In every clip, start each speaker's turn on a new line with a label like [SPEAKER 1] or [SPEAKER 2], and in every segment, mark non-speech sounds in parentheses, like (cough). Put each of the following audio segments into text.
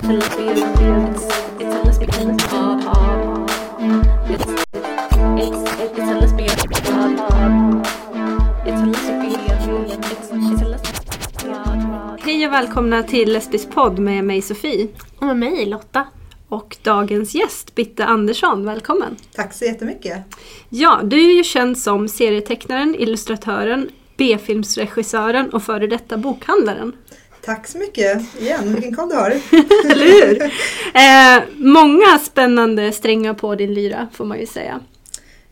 [SPEAKER 1] Hej och välkomna till Lesbisk podd med mig Sofie.
[SPEAKER 2] Och med mig Lotta.
[SPEAKER 1] Och dagens gäst, Bitte Andersson, välkommen!
[SPEAKER 3] Tack så jättemycket.
[SPEAKER 1] Ja, du är ju känd som serietecknaren, illustratören, B-filmsregissören och före detta bokhandlaren.
[SPEAKER 3] Tack så mycket igen, vilken koll du har. (laughs)
[SPEAKER 1] Eller hur? Eh, många spännande strängar på din lyra, får man ju säga.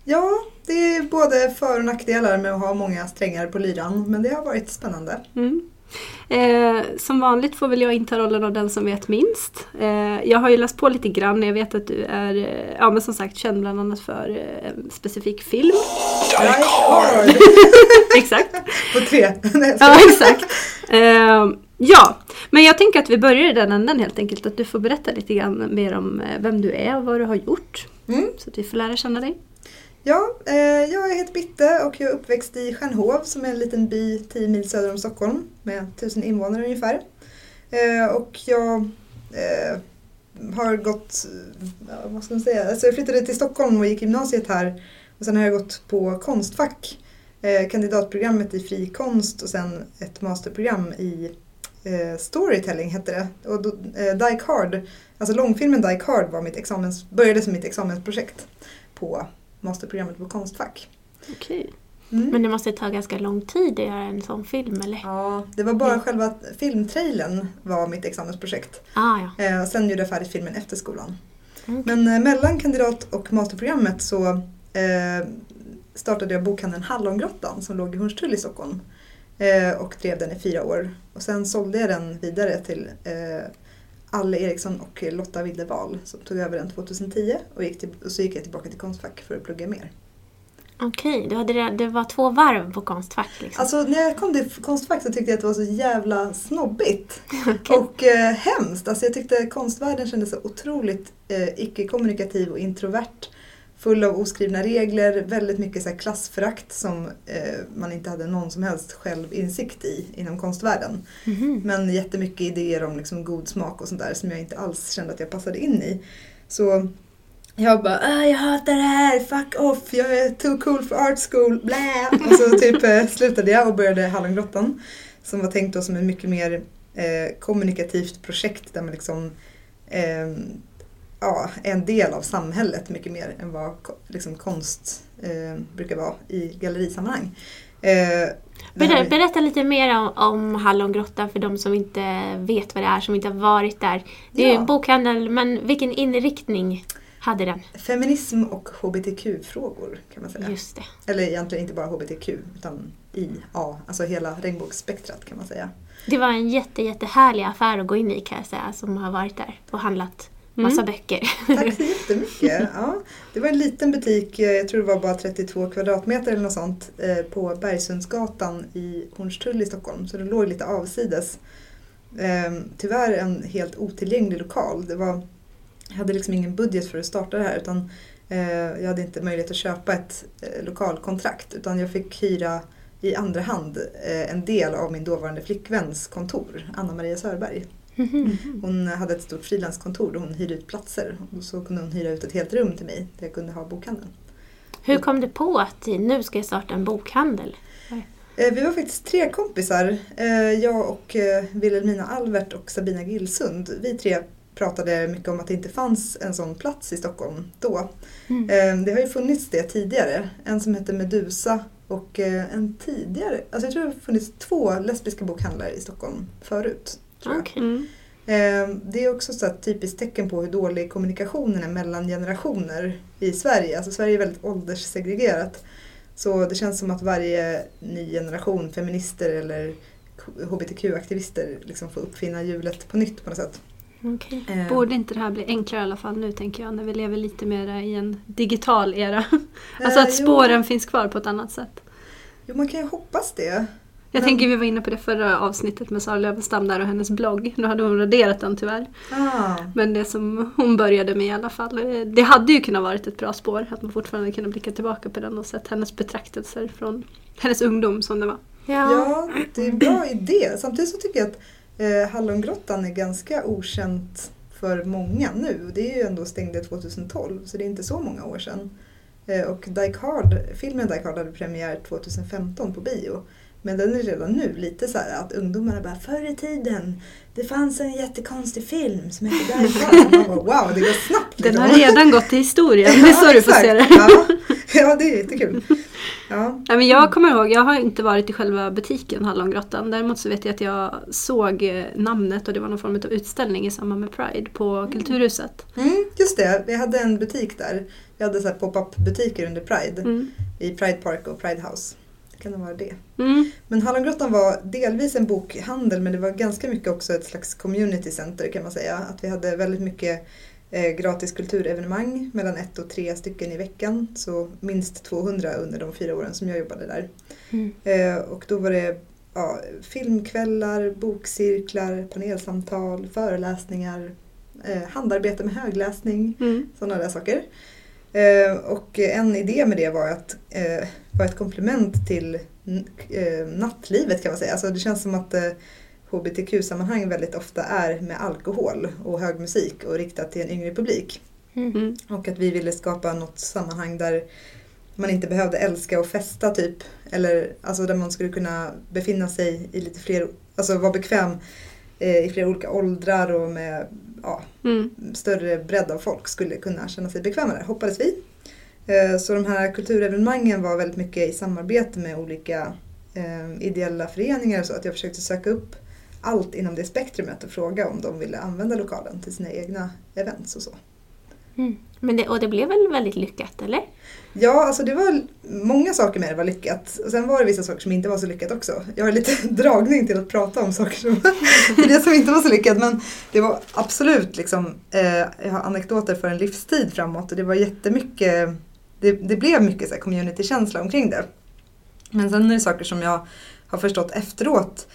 [SPEAKER 3] Ja, det är både för och nackdelar med att ha många strängar på lyran, men det har varit spännande.
[SPEAKER 1] Mm. Eh, som vanligt får väl jag inta rollen av den som vet minst. Eh, jag har ju läst på lite grann, jag vet att du är eh, ja, men som sagt känd bland annat för eh, en specifik film.
[SPEAKER 3] Die hard! (laughs)
[SPEAKER 1] Exakt.
[SPEAKER 3] På tre. (laughs) Nej,
[SPEAKER 1] Ja, exakt. Eh, ja, men jag tänker att vi börjar i den änden helt enkelt. Att du får berätta lite grann mer om eh, vem du är och vad du har gjort.
[SPEAKER 3] Mm.
[SPEAKER 1] Så att vi får lära känna dig.
[SPEAKER 3] Ja, eh, jag heter Bitte och jag är uppväxt i Stjärnhov som är en liten by 10 mil söder om Stockholm med 1000 invånare ungefär. Eh, och jag eh, har gått, ja, vad ska man säga, alltså jag flyttade till Stockholm och gick gymnasiet här och sen har jag gått på Konstfack, eh, kandidatprogrammet i fri konst och sen ett masterprogram i eh, storytelling hette det. Och eh, Die Hard, alltså långfilmen Die Hard var mitt examens, började som mitt examensprojekt på masterprogrammet på Konstfack.
[SPEAKER 1] Okej.
[SPEAKER 3] Mm.
[SPEAKER 2] Men det måste ta ganska lång tid att göra en sån film eller?
[SPEAKER 3] Ja, det var bara själva filmtrailern var mitt examensprojekt.
[SPEAKER 2] Ah, ja.
[SPEAKER 3] Eh, sen gjorde jag färdigt filmen efter skolan.
[SPEAKER 2] Mm.
[SPEAKER 3] Men eh, mellan kandidat och masterprogrammet så eh, startade jag bokhandeln Hallongrottan som låg i Hornstull i Stockholm. Eh, och drev den i fyra år. Och sen sålde jag den vidare till eh, Alle Eriksson och Lotta Wildeval som tog över den 2010 och, gick till, och så gick jag tillbaka till Konstfack för att plugga mer.
[SPEAKER 2] Okej, hade det, det var två varv på Konstfack liksom.
[SPEAKER 3] Alltså när jag kom till Konstfack så tyckte jag att det var så jävla snobbigt. (laughs)
[SPEAKER 2] Okej.
[SPEAKER 3] Och eh, hemskt. Alltså jag tyckte konstvärlden kändes så otroligt eh, icke-kommunikativ och introvert. Full av oskrivna regler, väldigt mycket så här klassförakt som eh, man inte hade någon som helst självinsikt i inom konstvärlden.
[SPEAKER 2] Mhm.
[SPEAKER 3] Men jättemycket idéer om liksom god smak och sånt där som jag inte alls kände att jag passade in i. Så jag bara "Ah, jag hatar det här, fuck off, jag är too cool for art school, blä! Och så (laughs) typ eh, slutade jag och började Hallongrottan. Som var tänkt då som ett mycket mer eh, kommunikativt projekt där man liksom eh, ja, en del av samhället mycket mer än vad liksom, konst eh, brukar vara i gallerisammanhang. Eh,
[SPEAKER 2] Ber, berätta lite mer om, om Hallongrottan för de som inte vet vad det är, som inte har varit där. Det är ju
[SPEAKER 3] Ja.
[SPEAKER 2] en bokhandel, men vilken inriktning hade den?
[SPEAKER 3] Feminism och hbtq-frågor kan man säga.
[SPEAKER 2] Just det.
[SPEAKER 3] Eller egentligen inte bara hbtq utan IA, alltså hela regnbågsspektrat kan man säga.
[SPEAKER 2] Det var en jätte, jättehärlig affär att gå in i kan jag säga, som har varit där och handlat massa böcker.
[SPEAKER 3] Tack så jättemycket. Ja, det var en liten butik, eh, jag tror det var bara 32 kvadratmeter eller något sånt, eh, på Bergsundsgatan i Hornstull i Stockholm. Så det låg lite avsides. Eh, Tyvärr en helt otillgänglig lokal. Det var, jag hade liksom ingen budget för att starta det här utan eh, jag hade inte möjlighet att köpa ett lokalkontrakt utan jag fick hyra i andra hand en del av min dåvarande flickväns kontor, Anna Maria Sörberg.
[SPEAKER 2] Mhm.
[SPEAKER 3] Hon hade ett stort frilanskontor där hon hyrde ut platser. Och så kunde hon hyra ut ett helt rum till mig där jag kunde ha bokhandeln.
[SPEAKER 2] Hur kom du på att nu ska jag starta en bokhandel?
[SPEAKER 3] Eh, Vi var faktiskt tre kompisar. Eh, Jag och eh, Wilhelmina Alvert och Sabina Gillsund. Vi tre pratade mycket om att det inte fanns en sån plats i Stockholm då.
[SPEAKER 2] Mm.
[SPEAKER 3] Det har ju funnits det tidigare. En som hette Medusa och en tidigare, alltså jag tror det har funnits två lesbiska bokhandlar i Stockholm förut.
[SPEAKER 2] Okej.
[SPEAKER 1] Mm.
[SPEAKER 3] Eh, Det är också så ett typiskt tecken på hur dålig kommunikationen är mellan generationer i Sverige. Alltså Sverige är väldigt ålderssegregerat. Så det känns som att varje ny generation feminister eller hbtq-aktivister liksom får uppfinna hjulet på nytt på något sätt.
[SPEAKER 2] Okej.
[SPEAKER 3] Eh,
[SPEAKER 1] Borde inte det här bli enklare i alla fall nu tänker jag, när vi lever lite mer i en digital era? (laughs) Alltså
[SPEAKER 3] eh,
[SPEAKER 1] att spåren finns kvar på ett annat sätt.
[SPEAKER 3] Jo, man kan ju hoppas det.
[SPEAKER 1] Jag
[SPEAKER 3] Men-
[SPEAKER 1] tänker vi var inne på det förra avsnittet med Sara Lövenstam där och hennes blogg. Nu hade hon raderat den tyvärr.
[SPEAKER 3] Ah,
[SPEAKER 1] Men det som hon började med i alla fall. Det hade ju kunnat varit ett bra spår. Att man fortfarande kunde blicka tillbaka på den och sett hennes betraktelser från hennes ungdom som det var.
[SPEAKER 2] Ja.
[SPEAKER 3] ja, det är en bra idé. Samtidigt så tycker jag att eh, Hallongrottan är ganska okänt för många nu. Det är ju ändå stängde 2012 så det är inte så många år sedan. Eh, Och Die Hard, filmen Die Hard hade premiär 2015 på bio. Men den är redan nu lite så här att ungdomarna bara förr i tiden det fanns en jättekonstig film som hette (laughs) bara, wow, det går snabbt.
[SPEAKER 1] Den
[SPEAKER 3] liksom.
[SPEAKER 1] har redan gått till historien. (laughs) Det är så
[SPEAKER 3] Ja,
[SPEAKER 1] du får se det.
[SPEAKER 3] Ja. ja, det är jättekul. Ja.
[SPEAKER 1] Ja, men jag kommer ihåg, jag har inte varit i själva butiken Hallongrottan. Däremot så vet jag att jag såg eh, namnet och det var någon form av utställning i samband med Pride på Kulturhuset.
[SPEAKER 3] Mm, just det, vi hade en butik där. Vi hade så pop-up butiker under Pride.
[SPEAKER 1] Mm.
[SPEAKER 3] I Pride Park och Pride House. Kan det vara det.
[SPEAKER 1] Mm.
[SPEAKER 3] Men Hallongrottan var delvis en bokhandel men det var ganska mycket också ett slags community center kan man säga. Att vi hade väldigt mycket eh, gratis kulturevenemang mellan ett och tre stycken i veckan. Så minst 200 under de fyra åren som jag jobbade där.
[SPEAKER 2] Mm.
[SPEAKER 3] Eh, och då var det ja, filmkvällar, bokcirklar, panelsamtal, föreläsningar, eh, handarbete med högläsning,
[SPEAKER 1] Mm.
[SPEAKER 3] sådana där saker. Eh, och en idé med det var att eh, vara ett komplement till eh, nattlivet kan man säga. Alltså det känns som att hbtq-sammanhang väldigt ofta är med alkohol och hög musik och riktat till en yngre publik.
[SPEAKER 2] Mm.
[SPEAKER 1] Mm.
[SPEAKER 3] Och att vi ville skapa något sammanhang där man inte behövde älska och festa typ. Eller alltså där man skulle kunna befinna sig i lite fler, alltså vara bekväm i flera olika åldrar och med ja,
[SPEAKER 1] Mm.
[SPEAKER 3] större bredd av folk skulle kunna känna sig bekväma där, hoppades vi. Eh, Så de här kulturevenemangen var väldigt mycket i samarbete med olika eh, ideella föreningar så att jag försökte söka upp allt inom det spektrumet och fråga om de ville använda lokalen till sina egna events och så.
[SPEAKER 2] Mm. Men det, och det blev väl väldigt lyckat, eller?
[SPEAKER 3] Ja, alltså det var många saker med det var lyckat. Och sen var det vissa saker som inte var så lyckat också. Jag har lite (laughs) dragning till att prata om saker som, (laughs) det som inte var så lyckat. Men det var absolut liksom, eh, jag har anekdoter för en livstid framåt och det var jättemycket, det, det blev mycket så här communitykänsla omkring det. Men sen är det saker som jag har förstått efteråt.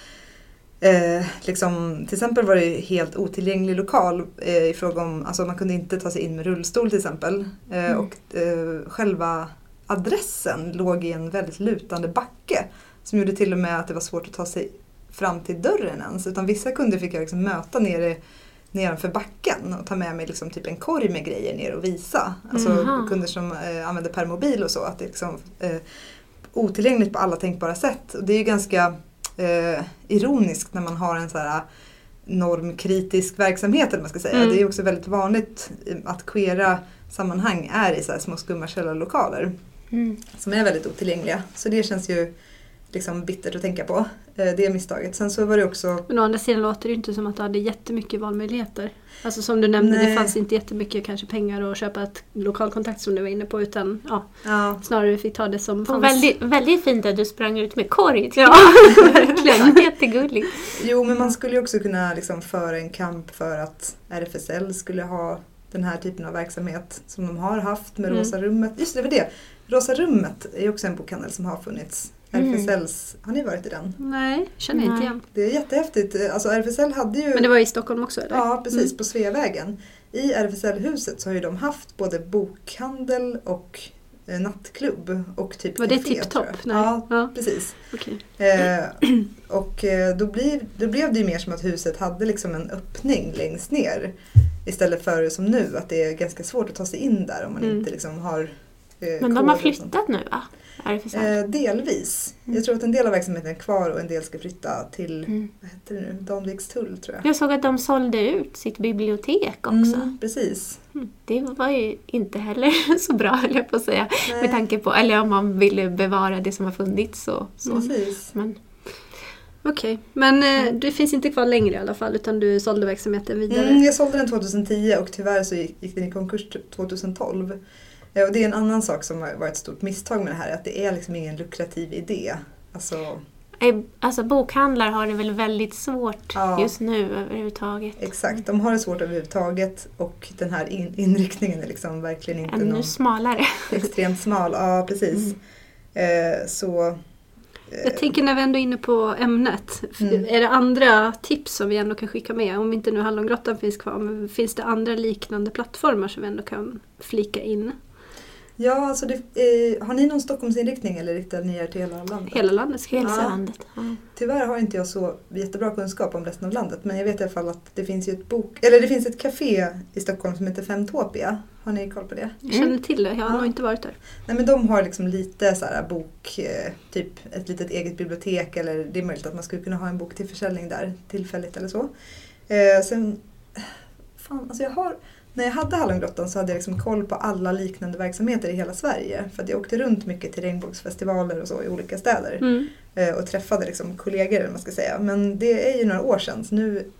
[SPEAKER 3] Eh, liksom, till exempel var det helt otillgänglig lokal eh, i fråga om, alltså man kunde inte ta sig in med rullstol till exempel. Eh,
[SPEAKER 2] Mm.
[SPEAKER 3] Och eh, själva adressen låg i en väldigt lutande backe. Som gjorde till och med att det var svårt att ta sig fram till dörren ens. Utan vissa kunder fick jag liksom möta nere nedanför backen och ta med mig liksom typ en korg med grejer ner och visa. Alltså
[SPEAKER 2] Jaha.
[SPEAKER 3] kunder som eh, använde permobil och så. Att det liksom, eh, otillgängligt på alla tänkbara sätt. Och det är ju ganska eh, ironiskt när man har en så här normkritisk verksamhet eller man ska säga.
[SPEAKER 1] Mm.
[SPEAKER 3] Det är också väldigt vanligt eh, att queera sammanhang är i så här små skumma källarlokaler
[SPEAKER 2] Mm.
[SPEAKER 3] som är väldigt otillgängliga. Så det känns ju liksom bittert att tänka på, eh, det misstaget. Sen så var det också
[SPEAKER 1] Men å andra sidan låter det ju inte som att du hade jättemycket valmöjligheter. Alltså som du nämnde, det
[SPEAKER 3] Nej.
[SPEAKER 1] fanns inte jättemycket kanske pengar att köpa ett lokalkontakt som du var inne på utan ja,
[SPEAKER 3] ja,
[SPEAKER 1] snarare fick ta det som
[SPEAKER 2] Och
[SPEAKER 1] fanns.
[SPEAKER 2] väldigt, väldigt fint att du sprang ut med korg.
[SPEAKER 1] Ja, (laughs) verkligen.
[SPEAKER 2] Jättegulligt.
[SPEAKER 3] Jo, men man skulle ju också kunna liksom föra en kamp för att RFSL skulle ha den här typen av verksamhet som de har haft med
[SPEAKER 1] Mm.
[SPEAKER 3] Rosa rummet. Just det, det var det. Rosa rummet är också en bokhandel som har funnits.
[SPEAKER 2] Mm.
[SPEAKER 3] RFSLs, har ni varit i den?
[SPEAKER 1] Nej, känner jag inte igen.
[SPEAKER 3] Det är jättehäftigt. Alltså RFSL hade ju...
[SPEAKER 1] Men det var i Stockholm också eller?
[SPEAKER 3] Ja, precis.
[SPEAKER 1] Mm.
[SPEAKER 3] På Sveavägen. I RFSL-huset så har ju de haft både bokhandel och eh, nattklubb och typ
[SPEAKER 1] Var det
[SPEAKER 3] café,
[SPEAKER 1] Tip
[SPEAKER 3] tror
[SPEAKER 1] Top?
[SPEAKER 3] jag.
[SPEAKER 1] Nej.
[SPEAKER 3] Ja,
[SPEAKER 1] Ja,
[SPEAKER 3] precis.
[SPEAKER 1] okej.
[SPEAKER 3] Eh, och eh, då, blir, då blev det ju mer som att huset hade liksom en öppning längst ner. Istället för som nu att det är ganska svårt att ta sig in där om man
[SPEAKER 1] Mm.
[SPEAKER 3] inte liksom har
[SPEAKER 2] Men de har flyttat nu va?
[SPEAKER 3] Eh, delvis. Jag tror att en del av verksamheten är kvar och en del ska flytta till
[SPEAKER 2] Mm.
[SPEAKER 3] vad heter det nu? Danvikstull tror jag.
[SPEAKER 2] Jag såg att de sålde ut sitt bibliotek också.
[SPEAKER 3] Mm, precis.
[SPEAKER 2] Mm. Det var ju inte heller (laughs) så bra höll jag på att säga.
[SPEAKER 3] Nej,
[SPEAKER 2] Med tanke på, eller om man ville bevara det som har funnits så. så.
[SPEAKER 3] Precis.
[SPEAKER 2] Men,
[SPEAKER 1] Okej, men eh, du finns inte kvar längre i alla fall utan du sålde verksamheten vidare?
[SPEAKER 3] Mm, jag sålde den 2010 och tyvärr så gick, gick den i konkurs 2012. Eh, Och det är en annan sak som har varit ett stort misstag med det här, att det är liksom ingen lukrativ idé. Alltså,
[SPEAKER 2] alltså bokhandlar har det väl väldigt svårt
[SPEAKER 3] Ja.
[SPEAKER 2] just nu överhuvudtaget.
[SPEAKER 3] exakt, de har det svårt överhuvudtaget och den här in, inriktningen är liksom verkligen inte
[SPEAKER 2] Ännu
[SPEAKER 3] någon
[SPEAKER 2] smalare. (laughs)
[SPEAKER 3] extremt smal. Ja, precis. Eh, så... eh,
[SPEAKER 1] Jag tänker när vi ändå är inne på ämnet.
[SPEAKER 3] Mm.
[SPEAKER 1] Är det andra tips som vi ändå kan skicka med? Om inte nu Hallongrottan finns kvar, men finns det andra liknande plattformar som vi ändå kan flika in?
[SPEAKER 3] Ja, alltså det, eh, har ni någon Stockholmsinriktning eller riktar ni er till hela landet?
[SPEAKER 1] Hela landet
[SPEAKER 2] Hela
[SPEAKER 3] Ja.
[SPEAKER 2] landet. Ja.
[SPEAKER 3] Tyvärr har inte jag så jättebra kunskap om resten av landet men jag vet i alla fall att det finns ju ett bok, eller det finns ett café i Stockholm som heter Femtopia. Har ni koll på det?
[SPEAKER 1] Jag känner till det, jag har
[SPEAKER 3] Ja.
[SPEAKER 1] nog inte varit där.
[SPEAKER 3] Nej men de har liksom lite så här bok, eh, typ ett litet eget bibliotek eller det är möjligt att man skulle kunna ha en bok till försäljning där tillfälligt eller så. Eh, sen, fan alltså jag har, när jag hade Hallongrottan så hade jag liksom koll på alla liknande verksamheter i hela Sverige. För att jag åkte runt mycket till regnbågsfestivaler och så i olika städer.
[SPEAKER 1] Mm.
[SPEAKER 3] eh, och träffade liksom kollegor eller man ska säga. Men det är ju några år sedan så nu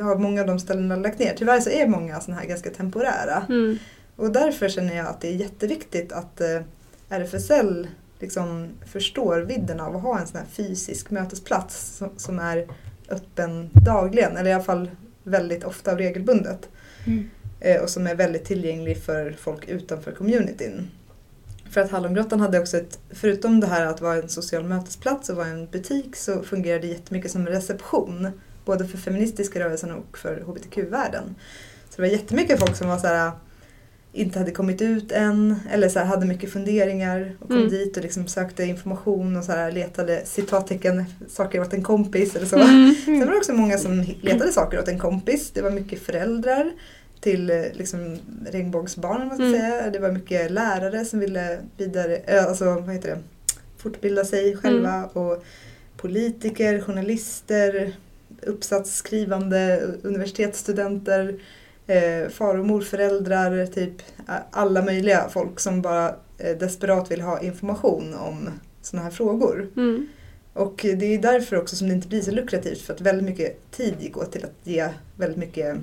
[SPEAKER 3] har många av de ställena lagt ner. Tyvärr så är många sådana här ganska temporära.
[SPEAKER 1] Mm.
[SPEAKER 3] Och därför känner jag att det är jätteviktigt att eh, RFSL liksom förstår vidden av att ha en sån här fysisk mötesplats som, som är öppen dagligen, eller i alla fall väldigt ofta och regelbundet.
[SPEAKER 2] Mm.
[SPEAKER 3] Eh, och som är väldigt tillgänglig för folk utanför communityn. För att Hallongrottan hade också ett, förutom det här att vara en social mötesplats och vara en butik så fungerade det jättemycket som en reception. Både för feministiska rörelsen och för hbtq-världen. Så det var jättemycket folk som var så här inte hade kommit ut än eller så här, hade mycket funderingar och kom
[SPEAKER 1] Mm.
[SPEAKER 3] dit och liksom sökte information och så här, letade citattecken saker åt en kompis eller så.
[SPEAKER 1] Mm.
[SPEAKER 3] Sen var det också många som letade saker åt en kompis. Det var mycket föräldrar till eh, liksom, regnbågsbarn om man ska
[SPEAKER 1] Mm.
[SPEAKER 3] säga. Det var mycket lärare som ville vidare, alltså vad heter det, fortbilda sig själva.
[SPEAKER 1] Mm.
[SPEAKER 3] Och politiker, journalister, uppsatsskrivande, universitetsstudenter, eh, far och morföräldrar, typ alla möjliga folk som bara eh, desperat vill ha information om sådana här frågor.
[SPEAKER 1] Mm.
[SPEAKER 3] Och det är därför också som det inte blir så lukrativt för att väldigt mycket tid gick åt till att ge väldigt mycket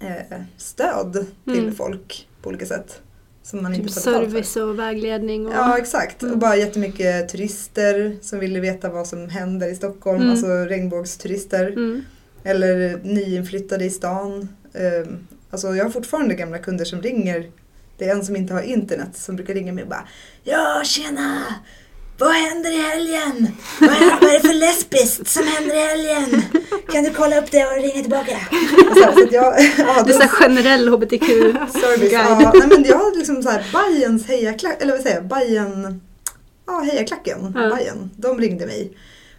[SPEAKER 3] eh, stöd till
[SPEAKER 1] Mm.
[SPEAKER 3] folk på olika sätt. Som man
[SPEAKER 1] Typ
[SPEAKER 3] inte
[SPEAKER 1] service och vägledning. Och...
[SPEAKER 3] Ja exakt.
[SPEAKER 1] Mm.
[SPEAKER 3] Och bara jättemycket turister som ville veta vad som händer i Stockholm.
[SPEAKER 1] Mm.
[SPEAKER 3] Alltså regnbågsturister.
[SPEAKER 1] Mm.
[SPEAKER 3] Eller nyinflyttade i stan. Ehm, Alltså jag har fortfarande gamla kunder som ringer. Det är en som inte har internet som brukar ringa mig och bara Ja tjena! Vad händer i helgen? Vad är, vad är det för lesbiskt som händer i helgen? Kan du kolla upp det och ringa tillbaka? Och så, så att jag, ja,
[SPEAKER 1] Det är generell hbtq.
[SPEAKER 3] Service,
[SPEAKER 1] Guide.
[SPEAKER 3] ja. Nej, men jag har liksom så här Bajens hejaklack, eller vad säger jag, Bajen, ja hejaklacken,
[SPEAKER 1] Ja.
[SPEAKER 3] Bajen, de ringde mig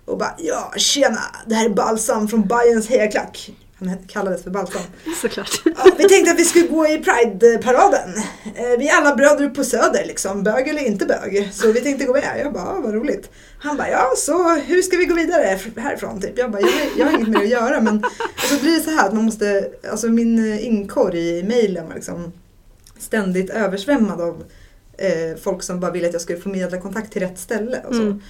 [SPEAKER 3] och bara ja tjena, det här är Balsam från Bajens hejaklack. Han kallades för Balsam. (laughs)
[SPEAKER 1] Såklart.
[SPEAKER 3] Ja, vi tänkte att vi skulle gå i Pride-paraden. Eh, Vi är alla bröder på Söder liksom, bög eller inte bög. Så vi tänkte gå med. Jag bara, ja, vad roligt. Han bara, ja så hur ska vi gå vidare härifrån? Typ. Jag bara, jag, har- jag har inget mer att göra. Men så blir det så här att man måste, alltså min eh, inkorg i mejlen var liksom ständigt översvämmad av eh, folk som bara ville att jag skulle förmedla kontakt till rätt ställe. Och så.
[SPEAKER 1] Mm.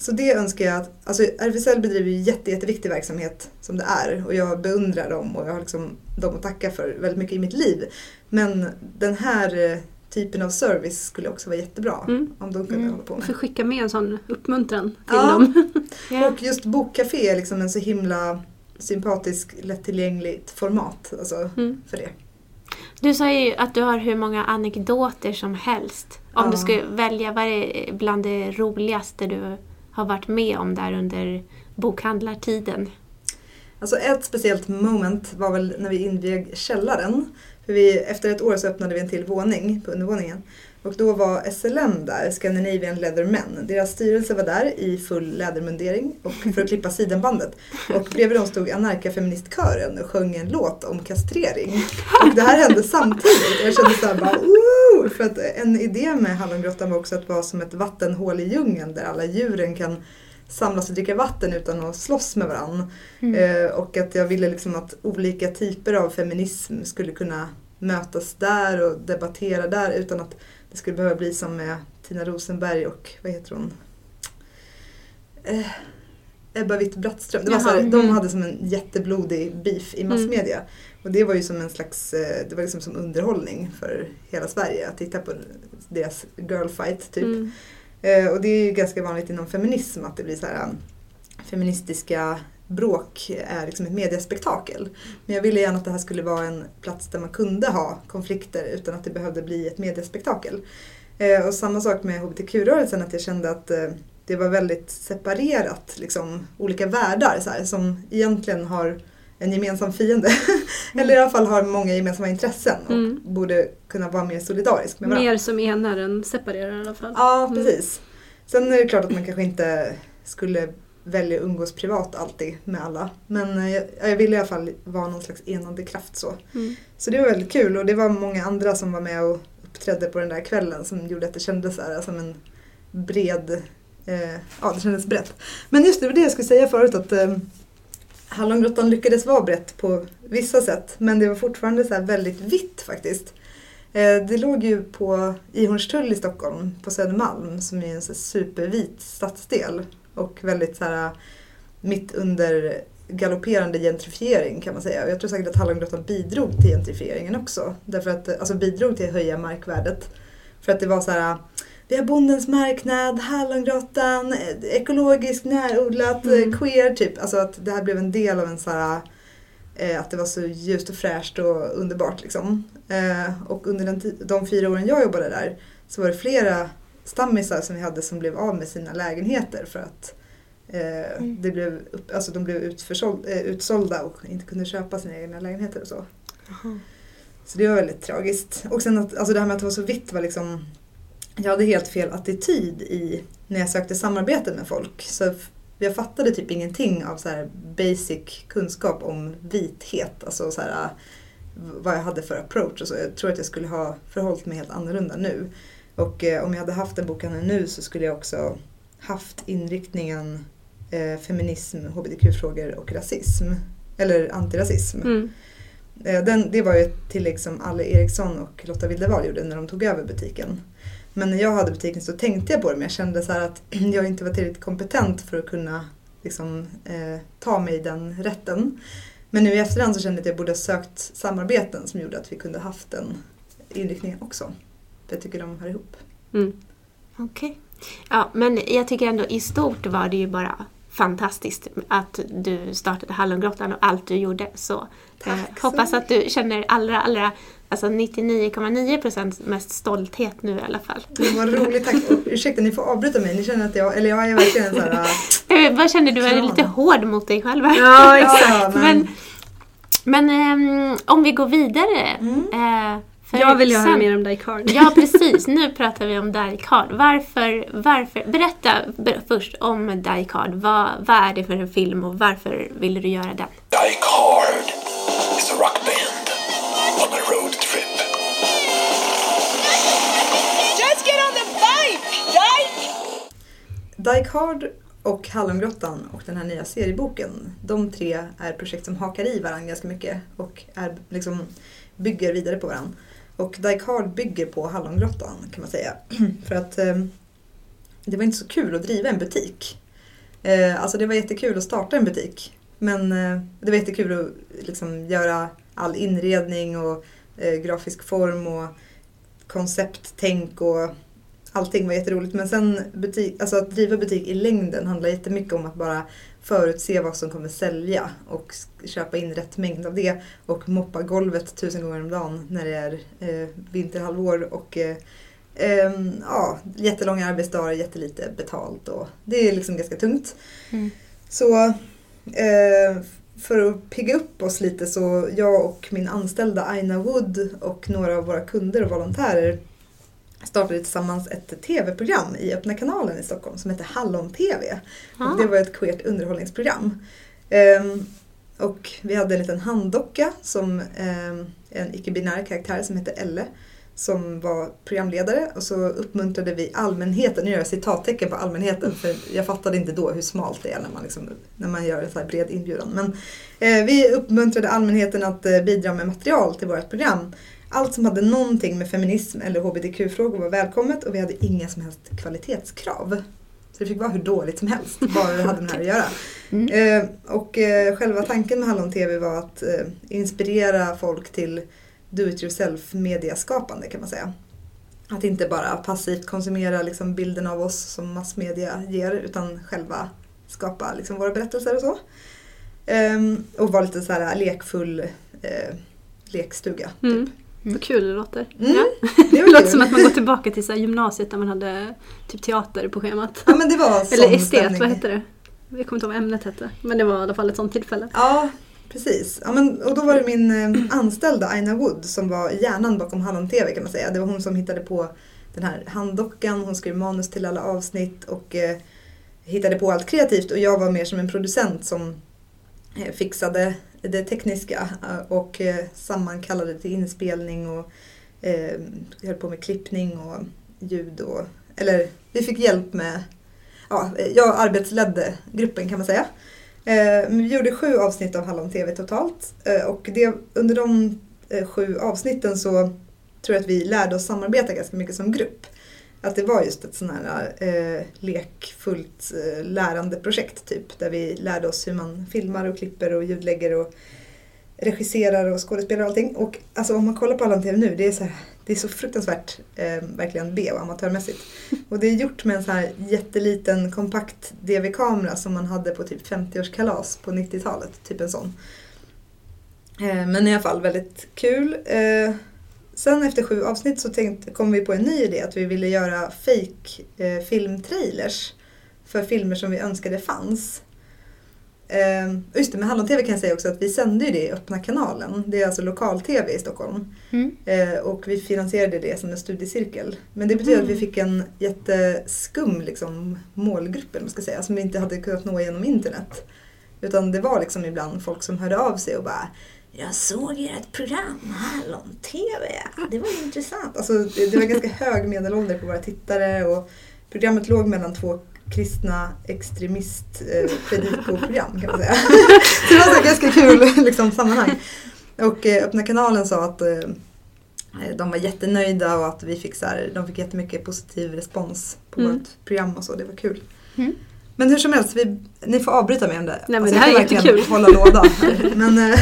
[SPEAKER 3] Så det önskar jag att, alltså RFSL bedriver ju jätte, jätteviktig verksamhet som det är och jag beundrar dem och jag har liksom dem att tacka för väldigt mycket i mitt liv. Men den här eh, typen av service skulle också vara jättebra
[SPEAKER 1] Mm.
[SPEAKER 3] om de kunde
[SPEAKER 2] Mm.
[SPEAKER 3] hålla på med.
[SPEAKER 1] får skicka med en sån uppmuntran till
[SPEAKER 3] Ja.
[SPEAKER 1] dem. (laughs)
[SPEAKER 2] Ja.
[SPEAKER 3] Och just Bokcafé är liksom en så himla sympatisk, lättillgängligt format alltså,
[SPEAKER 1] Mm.
[SPEAKER 3] för det.
[SPEAKER 2] Du sa ju att du har hur många anekdoter som helst. Om
[SPEAKER 3] Ja.
[SPEAKER 2] du skulle välja, vad är bland det roligaste du har varit med om där under bokhandlartiden?
[SPEAKER 3] Alltså ett speciellt moment var väl när vi invig källaren. För vi, efter ett år så öppnade vi en till våning på undervåningen. Och då var SLM där, Scandinavian Leather Men. Deras styrelse var där i full lädermundering och för att klippa sidenbandet. Och bredvid dem stod Anarka-feministkören och sjöng en låt om kastrering. Och det här hände samtidigt och jag kände såhär bara Woo! För att en idé med Hallongrottan var också att vara som ett vattenhål i djungeln där alla djuren kan samlas och dricka vatten utan att slåss med varandra.
[SPEAKER 2] Mm.
[SPEAKER 3] Eh, och att jag ville liksom att olika typer av feminism skulle kunna mötas där och debattera där utan att det skulle behöva bli som med Tina Rosenberg och vad heter hon? Eh, Ebba Witt-Brattström.
[SPEAKER 2] Jaha,
[SPEAKER 3] De
[SPEAKER 2] mm.
[SPEAKER 3] hade som en jätteblodig beef i massmedia. Och det var ju som en slags, eh, det var liksom som underhållning för hela Sverige att titta på deras girlfight typ.
[SPEAKER 1] Mm.
[SPEAKER 3] Eh, och det är ju ganska vanligt inom feminism att det blir så här um, feministiska bråk är liksom ett mediespektakel. Men jag ville gärna att det här skulle vara en plats där man kunde ha konflikter utan att det behövde bli ett mediespektakel. Eh, och samma sak med hbtq-rörelsen, att jag kände att eh, det var väldigt separerat, liksom, olika världar så här, som egentligen har en gemensam fiende. (laughs) Eller i alla fall har många gemensamma intressen och
[SPEAKER 1] Mm.
[SPEAKER 3] borde kunna vara mer solidarisk med varandra.
[SPEAKER 1] Mer som enar än separerar i alla fall.
[SPEAKER 3] Ja,
[SPEAKER 1] Mm.
[SPEAKER 3] precis. Sen är det klart att man kanske inte skulle välja att umgås privat alltid med alla. Men eh, jag, jag vill i alla fall vara någon slags enande kraft så.
[SPEAKER 1] Mm.
[SPEAKER 3] Så det var väldigt kul och det var många andra som var med och uppträdde på den där kvällen som gjorde att det kändes så här, som en bred, eh, ja det kändes brett. Men just det, var det jag skulle säga förut att eh, Hallongrottan lyckades vara brett på vissa sätt men det var fortfarande så väldigt vitt faktiskt. Eh, det låg ju på i Hornstull i Stockholm på Södermalm som är en så supervit stadsdel och väldigt så här mitt under galopperande gentrifiering kan man säga. Och jag tror säkert att Hallongrottan bidrog till gentrifieringen också. Därför att, alltså bidrog till att höja markvärdet. För att det var så här, vi har Bondens marknad, Hallongrottan, ekologiskt närodlat,
[SPEAKER 1] Mm.
[SPEAKER 3] queer typ. Alltså att det här blev en del av en så här eh, att det var så ljust och fräscht och underbart liksom. Eh, och under den de fyra åren jag jobbade där så var det flera stammisar som vi hade som blev av med sina lägenheter för att eh,
[SPEAKER 2] Mm.
[SPEAKER 3] det blev alltså de blev utförsåld, eh, utsålda och inte kunde köpa sina egna lägenheter och så. Så det var väldigt tragiskt. Och sen att, alltså det här med att det var så vitt var liksom Jag hade helt fel attityd i när jag sökte samarbete med folk. Så jag fattade typ ingenting av så här basic kunskap om vithet. Alltså så här, v- vad jag hade för approach och så. Jag tror att jag skulle ha förhållit mig helt annorlunda nu. Och eh, om jag hade haft den boken nu så skulle jag också haft inriktningen eh, feminism, hbtq-frågor och rasism. Eller antirasism.
[SPEAKER 1] Mm.
[SPEAKER 3] Eh, Den, det var ju ett tillägg som Alle Eriksson och Lotta Wildevall gjorde när de tog över butiken. Men när jag hade butiken så tänkte jag på det men jag kände så att (clears throat) jag inte var tillräckligt kompetent för att kunna liksom, eh, ta mig den rätten. Men nu i efterhand så kände jag att jag borde ha sökt samarbeten som gjorde att vi kunde haft den inriktningen också. För jag tycker de hör ihop.
[SPEAKER 1] Mm.
[SPEAKER 2] Okej. Ja, men jag tycker ändå i stort var det ju bara fantastiskt att du startade Hallongrottan och allt du gjorde. Så
[SPEAKER 3] Tack
[SPEAKER 2] eh,
[SPEAKER 3] så
[SPEAKER 2] hoppas att du känner allra, allra, alltså 99,9% mest stolthet nu i alla fall.
[SPEAKER 3] Det var roligt, tack. Och, (laughs) ursäkta, ni får avbryta mig. Ni känner att jag, eller jag är verkligen en så här... äh,
[SPEAKER 2] Eh, vad känner du? Är
[SPEAKER 3] Kram.
[SPEAKER 2] lite hård mot dig själv?
[SPEAKER 1] Ja, (laughs)
[SPEAKER 3] exakt.
[SPEAKER 2] men men ehm, om vi går vidare.
[SPEAKER 3] Mm.
[SPEAKER 2] eh, för
[SPEAKER 1] Jag vill ju höra mer om Die Card.
[SPEAKER 2] Ja, precis. Nu pratar vi om Die Card. Varför, varför, berätta ber- först om Die Card. Vad, vad är det för en film och varför ville du göra den?
[SPEAKER 4] Die Card is a rock band on a road trip.
[SPEAKER 5] Just get on the bike, Dyke!
[SPEAKER 3] Dyke Hard och Hallongrottan och den här nya serieboken. De tre är projekt som hakar i varandra ganska mycket och är liksom bygger vidare på varandra. Och Dyke Hard bygger på Hallongrottan kan man säga. (clears throat) För att eh, det var inte så kul att driva en butik. Eh, alltså det var jättekul att starta en butik. Men eh, det var jättekul att liksom göra all inredning och eh, grafisk form och koncepttänk och allting var jätteroligt. Men sen butik, alltså att driva butik i längden handlar jättemycket om att bara förutse vad som kommer sälja och köpa in rätt mängd av det och moppa golvet tusen gånger om dagen när det är eh, vinterhalvår och eh, ehm, ja, jättelånga arbetsdagar, jättelite betalt och det är liksom ganska tungt.
[SPEAKER 2] Mm.
[SPEAKER 3] Så eh, för att pigga upp oss lite så jag och min anställda Aina Wood och några av våra kunder och volontärer startade tillsammans ett tv-program i Öppna kanalen i Stockholm som heter Hallon-TV.
[SPEAKER 2] Ah.
[SPEAKER 3] Det var ett queert underhållningsprogram. Ehm, och vi hade en liten handdocka som ehm, en icke-binär karaktär som hette Elle som var programledare och så uppmuntrade vi allmänheten, nu gör jag citattecken på allmänheten för jag fattade inte då hur smalt det är när man, liksom, när man gör en så här bred inbjudan. Men eh, vi uppmuntrade allmänheten att eh, bidra med material till vårt program. Allt som hade någonting med feminism eller hbtq-frågor var välkommet och vi hade inga som helst kvalitetskrav. Så det fick vara hur dåligt som helst, bara det hade med det här att göra. (laughs)
[SPEAKER 2] Mm.
[SPEAKER 3] Eh, och eh, själva tanken med Hallon TV var att eh, inspirera folk till do it yourself mediaskapande kan man säga. Att inte bara passivt konsumera liksom, bilden av oss som massmedia ger utan själva skapa liksom, våra berättelser och så. Ehm, och vara lite så här lekfull lekstuga.
[SPEAKER 1] Mm.
[SPEAKER 3] Typ.
[SPEAKER 1] Vad kul det låter.
[SPEAKER 3] Mm,
[SPEAKER 1] Ja.
[SPEAKER 3] det (laughs)
[SPEAKER 1] Det låter som att man går tillbaka till så gymnasiet där man hade typ teater på schemat.
[SPEAKER 3] Ja men det var
[SPEAKER 1] Eller estet,
[SPEAKER 3] stämning.
[SPEAKER 1] vad hette det? Jag kommer inte ihåg vad ämnet hette. Men det var i alla fall ett sånt tillfälle.
[SPEAKER 3] Ja, Precis. Ja, men, och då var det min eh, anställda Aina Wood som var hjärnan bakom Hallon TV kan man säga. Det var hon som hittade på den här handdockan, hon skrev manus till alla avsnitt och eh, hittade på allt kreativt och jag var mer som en producent som eh, fixade det tekniska eh, och eh, sammankallade till inspelning och eh, höll på med klippning och ljud och eller vi fick hjälp med ja, eh, jag arbetsledde gruppen kan man säga. Eh, vi gjorde sju avsnitt av Hallon TV totalt eh, och det, under de eh, sju avsnitten så tror jag att vi lärde oss samarbeta ganska mycket som grupp. Att det var just ett sånt här eh, lekfullt eh, lärandeprojekt typ. Där vi lärde oss hur man filmar och klipper och ljudlägger och regisserar och skådespelar och allting. Och alltså om man kollar på Allan TV nu, det är så, här, det är så fruktansvärt eh, verkligen B och amatörmässigt. Och det är gjort med en så här jätteliten kompakt DV-kamera som man hade på typ 50-årskalas på 90-talet. Typ en sån. Eh, men i alla fall väldigt kul. Eh, sen efter sju avsnitt så tänkte, kom vi på en ny idé att vi ville göra fake eh, filmtrailers för filmer som vi önskade fanns. Eh, just det, med Hallon-TV kan jag säga också att vi sände ju det i öppna kanalen. Det är alltså lokal-TV i Stockholm.
[SPEAKER 2] Mm.
[SPEAKER 3] Eh, och vi finansierade det som en studiecirkel. Men det betyder att vi fick en jätteskum liksom, målgrupp, man ska säga, som vi inte hade kunnat nå genom internet. Utan det var liksom ibland folk som hörde av sig och bara jag såg ert program, Hallon-TV, det var intressant. Alltså, det, det var ganska hög medelålder på våra tittare och programmet låg mellan två kristna extremist eh, predikoprogram kan man säga. (laughs) Så det var här ganska kul liksom, sammanhang. Och eh, Öppna kanalen sa att eh, de var jättenöjda och att vi fick så här, de fick jättemycket positiv respons på
[SPEAKER 1] Mm.
[SPEAKER 3] vårt program och så, det var kul.
[SPEAKER 2] Mm.
[SPEAKER 3] Men hur som helst, vi, ni får avbryta mig om det.
[SPEAKER 1] men
[SPEAKER 3] Alltså,
[SPEAKER 1] det här är jättekul.
[SPEAKER 3] hålla låda. (laughs) men,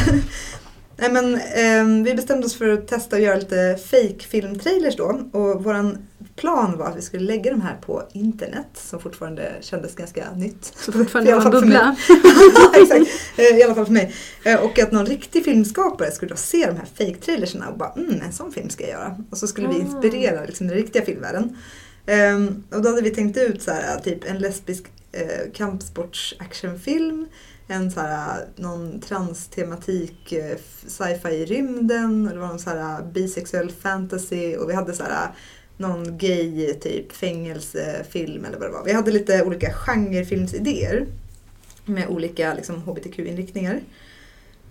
[SPEAKER 3] nej, men, ehm, vi bestämde oss för att testa att göra lite fake filmtrailers då. Och våran plan var att vi skulle lägga de här på internet som fortfarande kändes ganska nytt.
[SPEAKER 1] Så fortfarande (laughs) var en bubbla. (laughs)
[SPEAKER 3] Exakt, Eh, i alla fall för mig. Eh, Och att någon riktig filmskapare skulle då se de här fake-trailerserna och bara mm, en sån film ska jag göra. Och så skulle vi
[SPEAKER 1] Ah.
[SPEAKER 3] inspirera liksom, den riktiga filmvärlden. Ehm, och då hade vi tänkt ut så här, typ en lesbisk eh, kampsports-actionfilm. En så här, någon transtematik-sci-fi eh, i rymden. Och det var någon så här eh, bisexuell fantasy. Och vi hade så här eh, någon gay typ fängelsefilm eller vad det var. Vi hade lite olika genrefilmsidéer med olika liksom, hbtq-inriktningar.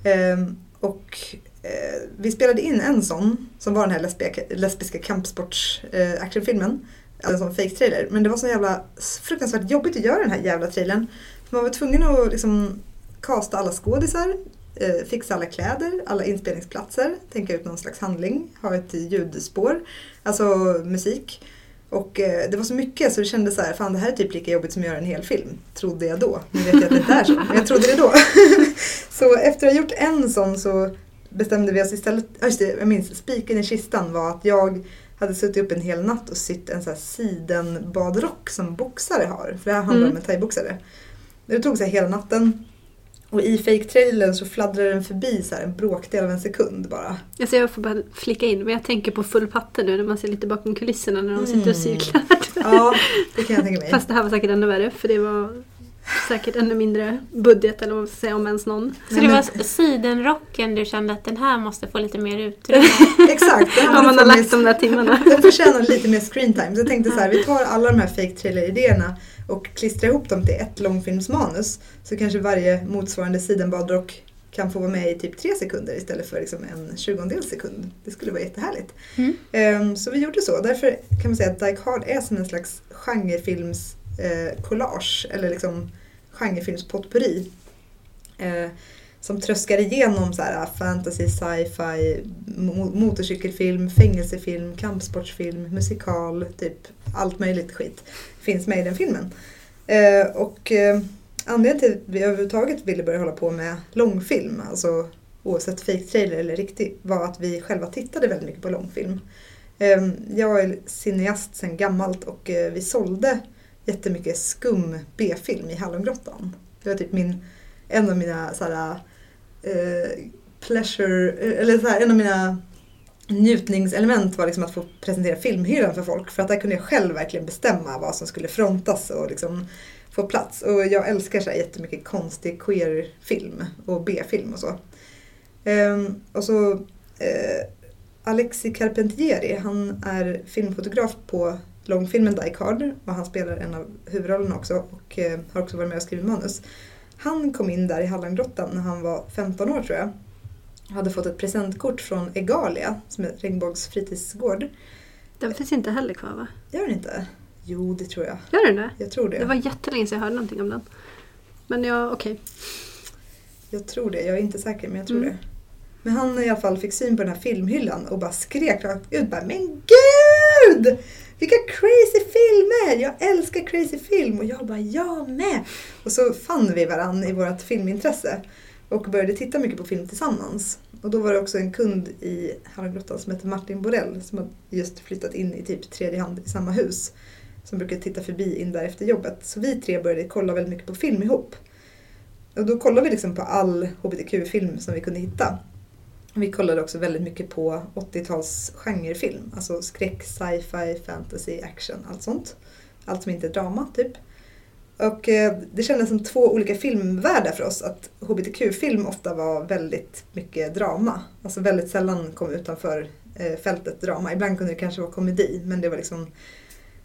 [SPEAKER 3] Ehm, och eh, vi spelade in en sån som var den här lesbiska, lesbiska kampsports eh, actionfilmen. Alltså en sån fake-trailer. Men det var så jävla fruktansvärt jobbigt att göra den här jävla trailern. Man var tvungen att liksom casta alla skådisar, eh, fixa alla kläder, alla inspelningsplatser, tänka ut någon slags handling, ha ett ljudspår, alltså musik. Och eh, det var så mycket så det kändes så här, fan det här är typ lika jobbigt som att göra en hel film. Trodde jag då. Nu vet jag att det inte är så, men jag trodde det då. (laughs) så efter att ha gjort en sån så bestämde vi oss istället, just det, jag minns, spiken i kistan var att jag hade suttit upp en hel natt och sytt en sån här sidenbadrock som boxare har. För det här handlar
[SPEAKER 1] Mm.
[SPEAKER 3] om en thaiboxare. Det tog så hela natten. Och i fake-trailern så fladdrade den förbi så en bråkdel av en sekund bara.
[SPEAKER 1] Alltså jag får bara flika in, men jag tänker på full patte nu när man ser lite bakom kulisserna när de sitter och
[SPEAKER 3] Mm.
[SPEAKER 1] cyklar.
[SPEAKER 3] Ja, det kan jag tänka mig.
[SPEAKER 1] Fast det här var säkert ännu värre för det var säkert ännu mindre budget eller vad man ska säga om ens någon.
[SPEAKER 2] Så det var sidenrocken du kände att den här måste få lite mer utrymme? (laughs)
[SPEAKER 3] Exakt.
[SPEAKER 1] Om man har lagt de där timmarna. (laughs)
[SPEAKER 3] Den förtjänar lite mer screen time. Så jag tänkte så här, vi tar alla de här fake trailer-idéerna och klistrar ihop dem till ett långfilmsmanus. Så kanske varje motsvarande sidenbadrock kan få vara med i typ tre sekunder istället för liksom en tjugondel sekund. Det skulle vara jättehärligt.
[SPEAKER 2] Mm.
[SPEAKER 3] Ehm, så vi gjorde så. Därför kan man säga att Die Hard är som en slags genrefilms eh, collage eller liksom genrefilmspotpurri. Eh, som tröskar igenom så här, ah, fantasy, sci-fi, mo- motorcykelfilm, fängelsefilm, kampsportsfilm, musikal, typ allt möjligt skit finns med i den filmen. Eh, och eh, anledningen till att vi överhuvudtaget ville börja hålla på med långfilm, alltså oavsett fake trailer eller riktig, var att vi själva tittade väldigt mycket på långfilm. Eh, jag är cineast sedan gammalt och eh, vi sålde jättemycket skum B-film i Hallongrottan. Det var typ min, en av mina så här, eh, pleasure, eh, eller så här, en av mina njutningselement var liksom att få presentera filmhyllan för folk. För att där kunde jag själv verkligen bestämma vad som skulle frontas och liksom få plats. Och jag älskar så här jättemycket konstig queer-film och B-film och så. Ehm, och så eh, Alexi Carpentieri, han är filmfotograf på långfilmen Die Card och han spelar en av huvudrollerna också och eh, har också varit med och skrivit manus. Han kom in där i Hallangrottan när han var 15 år tror jag. Hade fått ett presentkort från Egalia som är Regnbågs fritidsgård.
[SPEAKER 1] Den finns inte heller kvar va?
[SPEAKER 3] Gör den inte? Jo, det tror jag.
[SPEAKER 1] Gör den det?
[SPEAKER 3] Jag tror det.
[SPEAKER 1] Det var jättelänge sedan jag hörde någonting om den. Men ja, okej.
[SPEAKER 3] Jag tror det, jag är inte säker men jag tror
[SPEAKER 1] Mm.
[SPEAKER 3] det. Men han i alla fall fick syn på den här filmhyllan och bara skrek rakt ut bara Men GUD! Vilka crazy filmer! Jag älskar crazy film! Och jag bara jag med! Och så fann vi varandra i vårt filmintresse och började titta mycket på film tillsammans. Och då var det också en kund i Hallongrottan som hette Martin Borell som hade just flyttat in i typ tredje hand i samma hus. Som brukade titta förbi in där efter jobbet. Så vi tre började kolla väldigt mycket på film ihop. Och då kollade vi liksom på all hbtq-film som vi kunde hitta. Vi kollade också väldigt mycket på 80-tals genrefilm. Alltså skräck, sci-fi, fantasy, action, allt sånt. Allt som inte är drama, typ. Och eh, det kändes som två olika filmvärldar för oss. Att hbtq-film ofta var väldigt mycket drama. Alltså väldigt sällan kom utanför eh, fältet drama. Ibland kunde det kanske vara komedi, men det var liksom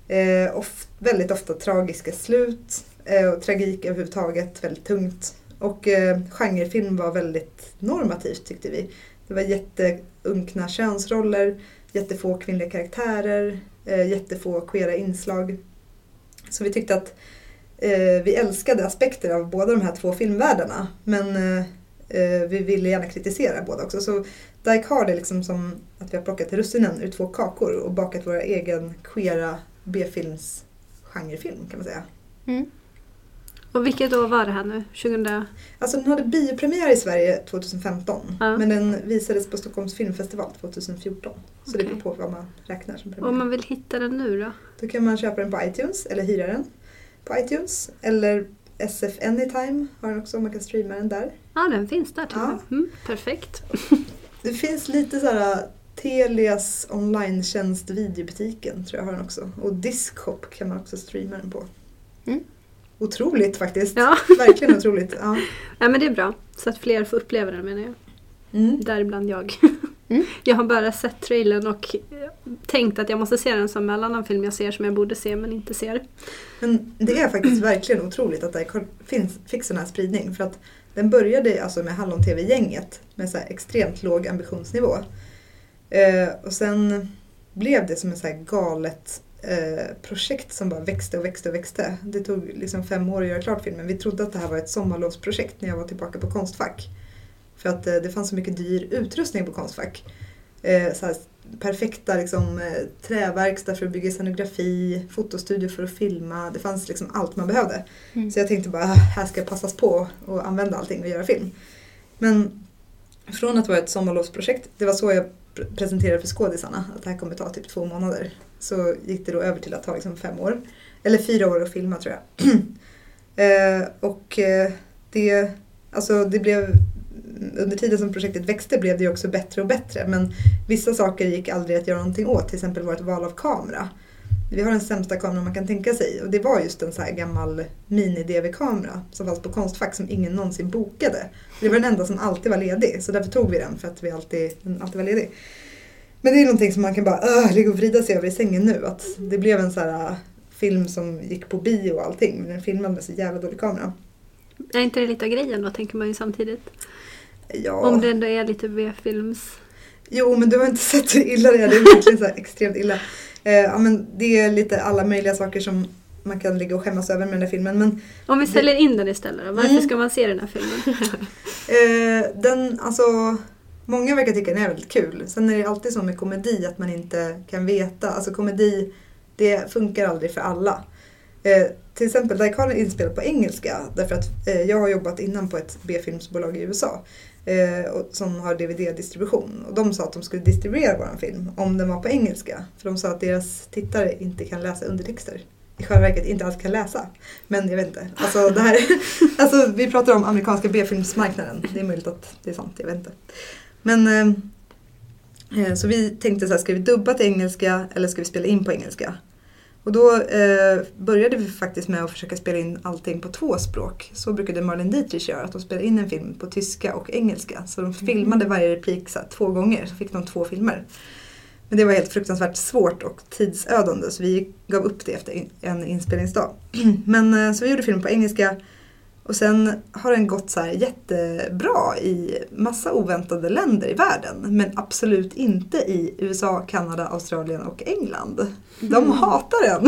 [SPEAKER 3] eh, väldigt ofta tragiska slut eh, och tragik överhuvudtaget, väldigt tungt. Och eh, genrefilm var väldigt normativt tyckte vi. Det var jätteunkna könsroller, jättefå kvinnliga karaktärer, eh, jättefå queera inslag. Så vi tyckte att eh, vi älskade aspekter av båda de här två filmvärldarna. Men eh, eh vi ville gärna kritisera båda också. Så Die Hard är liksom som att vi har plockat russinen ur två kakor och bakat våra egen queera B-films genrefilm kan man säga.
[SPEAKER 2] Mm.
[SPEAKER 1] Och vilket år var det här nu? 2000?
[SPEAKER 3] Alltså den hade biopremiär i Sverige 2015
[SPEAKER 1] Ja.
[SPEAKER 3] men den visades på Stockholms filmfestival 2014. Så det
[SPEAKER 1] Okej.
[SPEAKER 3] beror på vad man räknar som
[SPEAKER 1] Om
[SPEAKER 3] premiär.
[SPEAKER 1] man vill hitta den nu då?
[SPEAKER 3] Då kan man köpa den på iTunes eller hyra den på iTunes. Eller SF Anytime har den också, man kan streama den där.
[SPEAKER 1] Ja, den finns där till
[SPEAKER 3] Ja.
[SPEAKER 1] Mm, perfekt.
[SPEAKER 3] Det finns lite så här Telias online-tjänst videobutiken tror jag har den också. Och Discop kan man också streama den på.
[SPEAKER 2] Mm.
[SPEAKER 3] Otroligt faktiskt.
[SPEAKER 1] Ja. (laughs)
[SPEAKER 3] Verkligen otroligt. Ja.
[SPEAKER 1] ja, men det är bra. Så att fler får uppleva den menar jag.
[SPEAKER 3] Mm.
[SPEAKER 1] Däribland jag. (laughs)
[SPEAKER 2] Mm.
[SPEAKER 1] Jag har bara sett trailern och tänkt att jag måste se den som all annan film jag ser som jag borde se men inte ser.
[SPEAKER 3] Men det är faktiskt (clears throat) verkligen otroligt att det finns, fick sån här spridning. För att den började alltså med Hallon-TV-gänget med så extremt låg ambitionsnivå. Eh, och sen blev det som ett så galet eh, projekt som bara växte och växte och växte. Det tog liksom fem år att göra klart filmen. Vi trodde att det här var ett sommarlovsprojekt när jag var tillbaka på Konstfack. För att eh, det fanns så mycket dyr utrustning på Konstfack. Eh, så här, perfekta liksom, träverkstad för att bygga scenografi, fotostudio för att filma. Det fanns liksom allt man behövde.
[SPEAKER 2] Mm.
[SPEAKER 3] Så jag tänkte bara, "Ah, här ska passas på och använda allting och göra film. Men från att vara ett sommarlovsprojekt, det var så jag pr- presenterade för skådisarna, att det här kommer ta typ två månader. Så gick det då över till att ta liksom fem år. Eller fyra år att filma tror jag. (clears throat) eh, och eh, det, alltså det blev, under tiden som projektet växte blev det ju också bättre och bättre. Men vissa saker gick aldrig att göra någonting åt, till exempel vårt val av kamera. Vi har den sämsta kameran man kan tänka sig och det var just en så här gammal mini-DV-kamera som fanns på Konstfack som ingen någonsin bokade. Det var den enda som alltid var ledig så därför tog vi den för att vi alltid, den alltid var ledig. Men det är någonting som man kan bara ligga och vrida sig över i sängen nu. Att det blev en så här äh, film som gick på bio och allting men den filmade med så jävla dålig kamera.
[SPEAKER 1] Är inte det lite av grejen då, tänker man ju samtidigt.
[SPEAKER 3] Ja.
[SPEAKER 1] Om det ändå är lite B-films...
[SPEAKER 3] Jo, men du har inte (laughs) sett hur illa det är. Det är verkligen så extremt illa. Eh, ja, men det är lite alla möjliga saker som man kan ligga och skämmas över med den här filmen. Men
[SPEAKER 1] Om vi säljer in den istället då, varför
[SPEAKER 3] Mm.
[SPEAKER 1] ska man se den här filmen? (laughs)
[SPEAKER 3] eh, den, alltså, många verkar tycka den är väldigt kul. Sen är det alltid så med komedi att man inte kan veta. Alltså komedi, det funkar aldrig för alla. Eh, till exempel Die Card är inspelad på engelska därför att eh, jag har jobbat innan på ett B-filmsbolag i USA eh, och, som har DVD-distribution och de sa att de skulle distribuera vår film om den var på engelska för de sa att deras tittare inte kan läsa undertexter. I själva verket inte alls kan läsa. Men jag vet inte. Alltså, det här, (laughs) alltså, vi pratar om amerikanska B-filmsmarknaden. Det är möjligt att det är sant, jag vet inte. Men eh, eh, så vi tänkte så här, ska vi dubba till engelska eller ska vi spela in på engelska? Och då eh, började vi faktiskt med att försöka spela in allting på två språk. Så brukade Marlene Dietrich göra, att de spelade in en film på tyska och engelska. Så de filmade varje replik så här, två gånger, så fick de två filmer. Men det var helt fruktansvärt svårt och tidsödande så vi gav upp det efter en inspelningsdag. (clears throat) Men eh, så vi gjorde film på engelska och sen har den gått så jättebra i massa oväntade länder i världen. Men absolut inte i USA, Kanada, Australien och England. De hatar den. (laughs)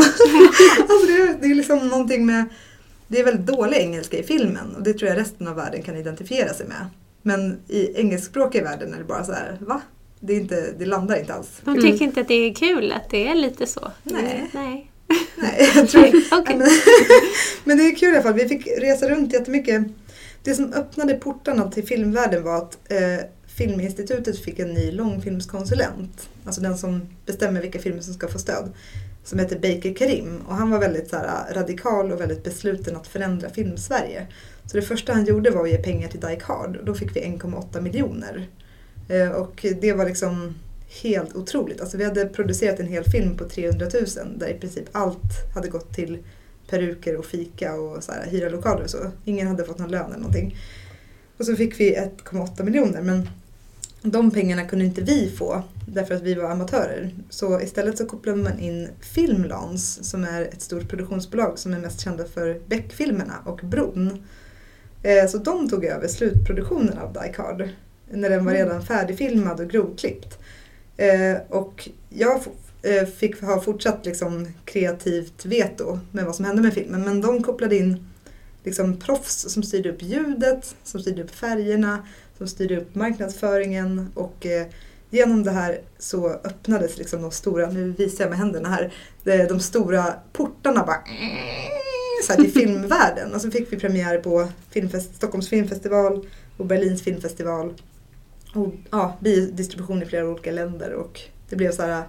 [SPEAKER 3] alltså det, är, det är liksom någonting med... Det är väldigt dålig engelska i filmen och det tror jag resten av världen kan identifiera sig med. Men i engelskspråkiga världen är det bara så här, va? Det, är inte, det landar inte alls.
[SPEAKER 2] De tycker inte att det är kul att det är lite så?
[SPEAKER 3] Nej.
[SPEAKER 2] Nej.
[SPEAKER 3] Nej, jag tror, (laughs)
[SPEAKER 2] Okej.
[SPEAKER 3] men, (laughs) men det är kul i alla fall. Vi fick resa runt jättemycket. Det som öppnade portarna till filmvärlden var att eh, Filminstitutet fick en ny långfilmskonsulent. Alltså den som bestämmer vilka filmer som ska få stöd. Som heter Baker Karim. Och han var väldigt så här, radikal och väldigt besluten att förändra filmsverige. Så det första han gjorde var att ge pengar till Die Hard. Och då fick vi 1,8 miljoner. Eh, och det var liksom helt otroligt. Alltså vi hade producerat en hel film på 300 000 där i princip allt hade gått till peruker och fika och så här, hyra lokaler och så. Ingen hade fått någon lön eller någonting. Och så fick vi 1,8 miljoner men de pengarna kunde inte vi få därför att vi var amatörer. Så istället så kopplade man in Filmlans som är ett stort produktionsbolag som är mest kända för Beck-filmerna och Bron. Eh, Så de tog över slutproduktionen av Die Card när den var redan färdigfilmad och grovklippt. Eh, och jag eh, fick ha fortsatt liksom kreativt veto med vad som hände med filmen. Men de kopplade in liksom proffs som styrde upp ljudet, som styrde upp färgerna, som styrde upp marknadsföringen och eh, genom det här så öppnades liksom de stora, nu visar jag med händerna här, de, de stora portarna bara (laughs) så här till filmvärlden. Och så fick vi premiär på filmfest, Stockholms filmfestival och Berlins filmfestival. Och ja, biodistribution i flera olika länder och det blev så här äh,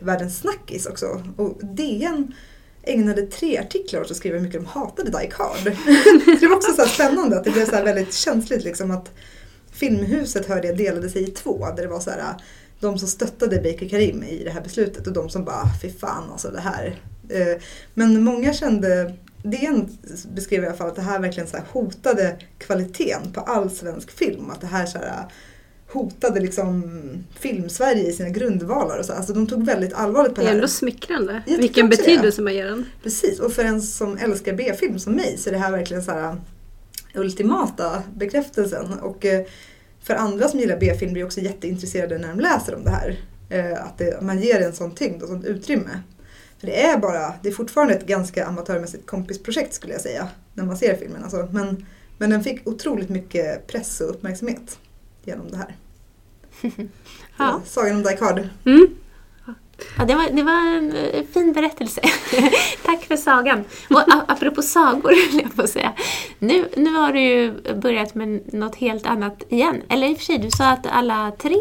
[SPEAKER 3] världens snackis också. Och DN ägnade tre artiklar åt att skriva hur mycket de hatade Die Card. (laughs) det var också så här spännande att det blev så här väldigt känsligt liksom att Filmhuset hörde jag delade sig i två. Där det var så här äh, de som stöttade Baker Karim i det här beslutet och de som bara ah, fy fan alltså det här. Äh, men många kände DN beskrev i alla fall att det här verkligen så här hotade kvaliteten på all svensk film. Att det här så här hotade liksom film-Sverige i sina grundvalar. Och så. Alltså de tog väldigt allvarligt på
[SPEAKER 1] Det
[SPEAKER 3] det
[SPEAKER 1] är
[SPEAKER 3] här.
[SPEAKER 1] ändå smickrande. Vilken
[SPEAKER 3] det.
[SPEAKER 1] betydelse man ger den.
[SPEAKER 3] Precis, och för en som älskar B-film som mig så är det här verkligen så här ultimata bekräftelsen. Och eh, för andra som gillar B-film blir också jätteintresserade när de läser om det här. Eh, Att det, man ger en sån tyngd och sånt utrymme. För det är bara, det är fortfarande ett ganska amatörmässigt kompisprojekt skulle jag säga. När man ser filmen. Alltså. Men, men den fick otroligt mycket press och uppmärksamhet genom det här.
[SPEAKER 2] Ja.
[SPEAKER 3] Sagan om Die Card.
[SPEAKER 1] Mm.
[SPEAKER 2] Ja, det, var, det var en eh, fin berättelse. (laughs) Tack för sagan. Och apropå sagor, (laughs) höll jag på säga. Nu, nu har du ju börjat med något helt annat igen. Eller i och för sig, du sa att alla tre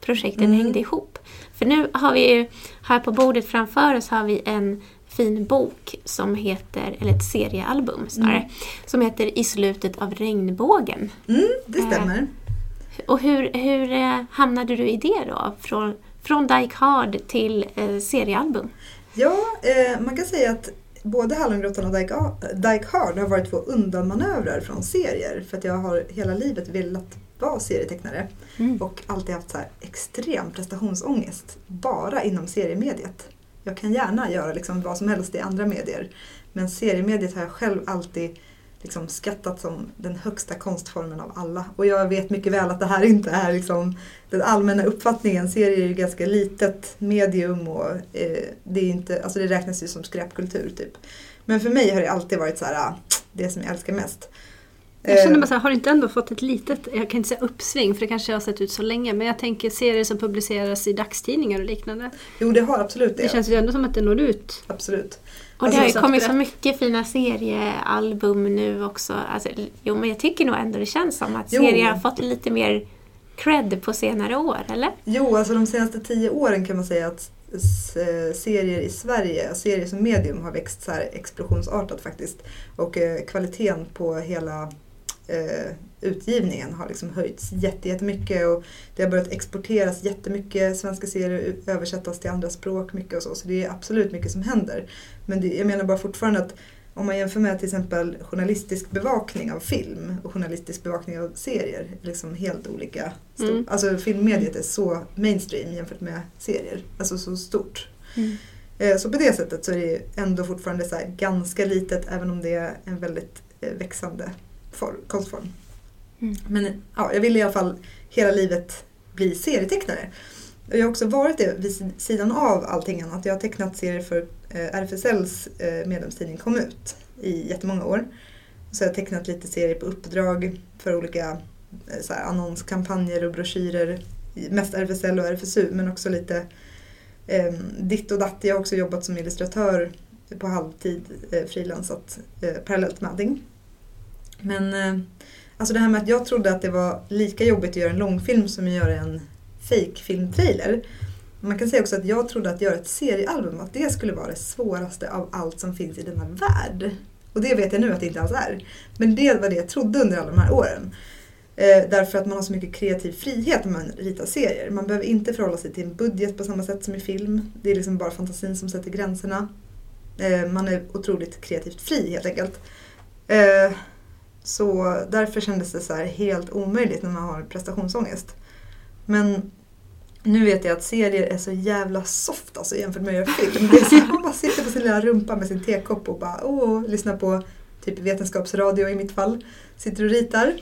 [SPEAKER 2] projekten
[SPEAKER 3] Mm.
[SPEAKER 2] hängde ihop. För nu har vi ju, här på bordet framför oss har vi en fin bok som heter, eller ett seriealbum snarare, som heter I slutet av regnbågen.
[SPEAKER 3] Mm, det stämmer.
[SPEAKER 2] Och hur, hur eh, hamnade du i det då? Från, från Die Card till eh, seriealbum?
[SPEAKER 3] Ja, eh, man kan säga att både Hallongrottan och Dyke- Dyke Hard har varit två undanmanövrar från serier. För att jag har hela livet velat vara serietecknare.
[SPEAKER 2] Mm.
[SPEAKER 3] Och alltid haft så här extrem prestationsångest. Bara inom seriemediet. Jag kan gärna göra liksom vad som helst i andra medier. Men seriemediet har jag själv alltid liksom skattat som den högsta konstformen av alla. Och jag vet mycket väl att det här inte är liksom den allmänna uppfattningen. Serier är ju ganska litet medium och eh, det, är inte, alltså det räknas ju som skräpkultur typ. Men för mig har det alltid varit så här, ah, det som jag älskar mest.
[SPEAKER 1] Jag känner
[SPEAKER 3] Eh,
[SPEAKER 1] bara så här, har inte ändå fått ett litet, jag kan inte säga uppsving för det kanske har sett ut så länge, men jag tänker serier som publiceras i dagstidningar och liknande.
[SPEAKER 3] Jo, det har absolut det.
[SPEAKER 1] Det känns ju ändå som att det når ut.
[SPEAKER 3] Absolut.
[SPEAKER 2] Och
[SPEAKER 1] Alltså,
[SPEAKER 2] det har ju kommit så mycket fina seriealbum nu också. Alltså, jo, men jag tycker nog ändå det känns som att
[SPEAKER 3] Jo.
[SPEAKER 2] serier har fått lite mer cred på senare år, eller?
[SPEAKER 3] Jo, alltså de senaste tio åren kan man säga att eh, serier i Sverige, serier som medium har växt så explosionsartat faktiskt. Och eh, kvaliteten på hela eh, utgivningen har liksom höjts jätte- jättemycket och det har börjat exporteras jättemycket. Svenska serier översättas till andra språk mycket och så. Så det är absolut mycket som händer. Men det, jag menar bara fortfarande att om man jämför med till exempel journalistisk bevakning av film och journalistisk bevakning av serier, liksom helt olika.
[SPEAKER 1] Mm.
[SPEAKER 3] Alltså filmmediet är så mainstream jämfört med serier, alltså så stort.
[SPEAKER 2] Mm.
[SPEAKER 3] Eh, Så på det sättet så är det ändå fortfarande så här ganska litet även om det är en väldigt eh, växande for, konstform.
[SPEAKER 2] Mm.
[SPEAKER 3] Men ja, jag ville i alla fall hela livet bli serietecknare. Och jag har också varit det vid sidan av allting annat. Jag har tecknat serier för eh, RFSLs eh, medlemstidning Kom ut i jättemånga år. Så jag har tecknat lite serier på uppdrag för olika eh, så här, annonskampanjer och broschyrer. Mest RFSL och RFSU men också lite eh, ditt och datt. Jag har också jobbat som illustratör på halvtid, eh, frilansat eh, parallellt med allting. Men eh, alltså det här med att jag trodde att det var lika jobbigt att göra en långfilm som att göra en fejkfilmtrailer. Man kan säga också att jag trodde att göra ett seriealbum, att det skulle vara det svåraste av allt som finns i denna värld. Och det vet jag nu att det inte alls är. Men det var det jag trodde under alla de här åren. Eh, därför att man har så mycket kreativ frihet när man ritar serier. Man behöver inte förhålla sig till en budget på samma sätt som i film. Det är liksom bara fantasin som sätter gränserna. Eh, man är otroligt kreativt fri helt enkelt. Eh, så därför kändes det så här helt omöjligt när man har prestationsångest. Men nu vet jag att serier är så jävla soft alltså jämfört med att göra film. Det är så man bara sitter på sin lilla rumpa med sin tekopp och bara åh, lyssnar på typ vetenskapsradio i mitt fall. Sitter och ritar.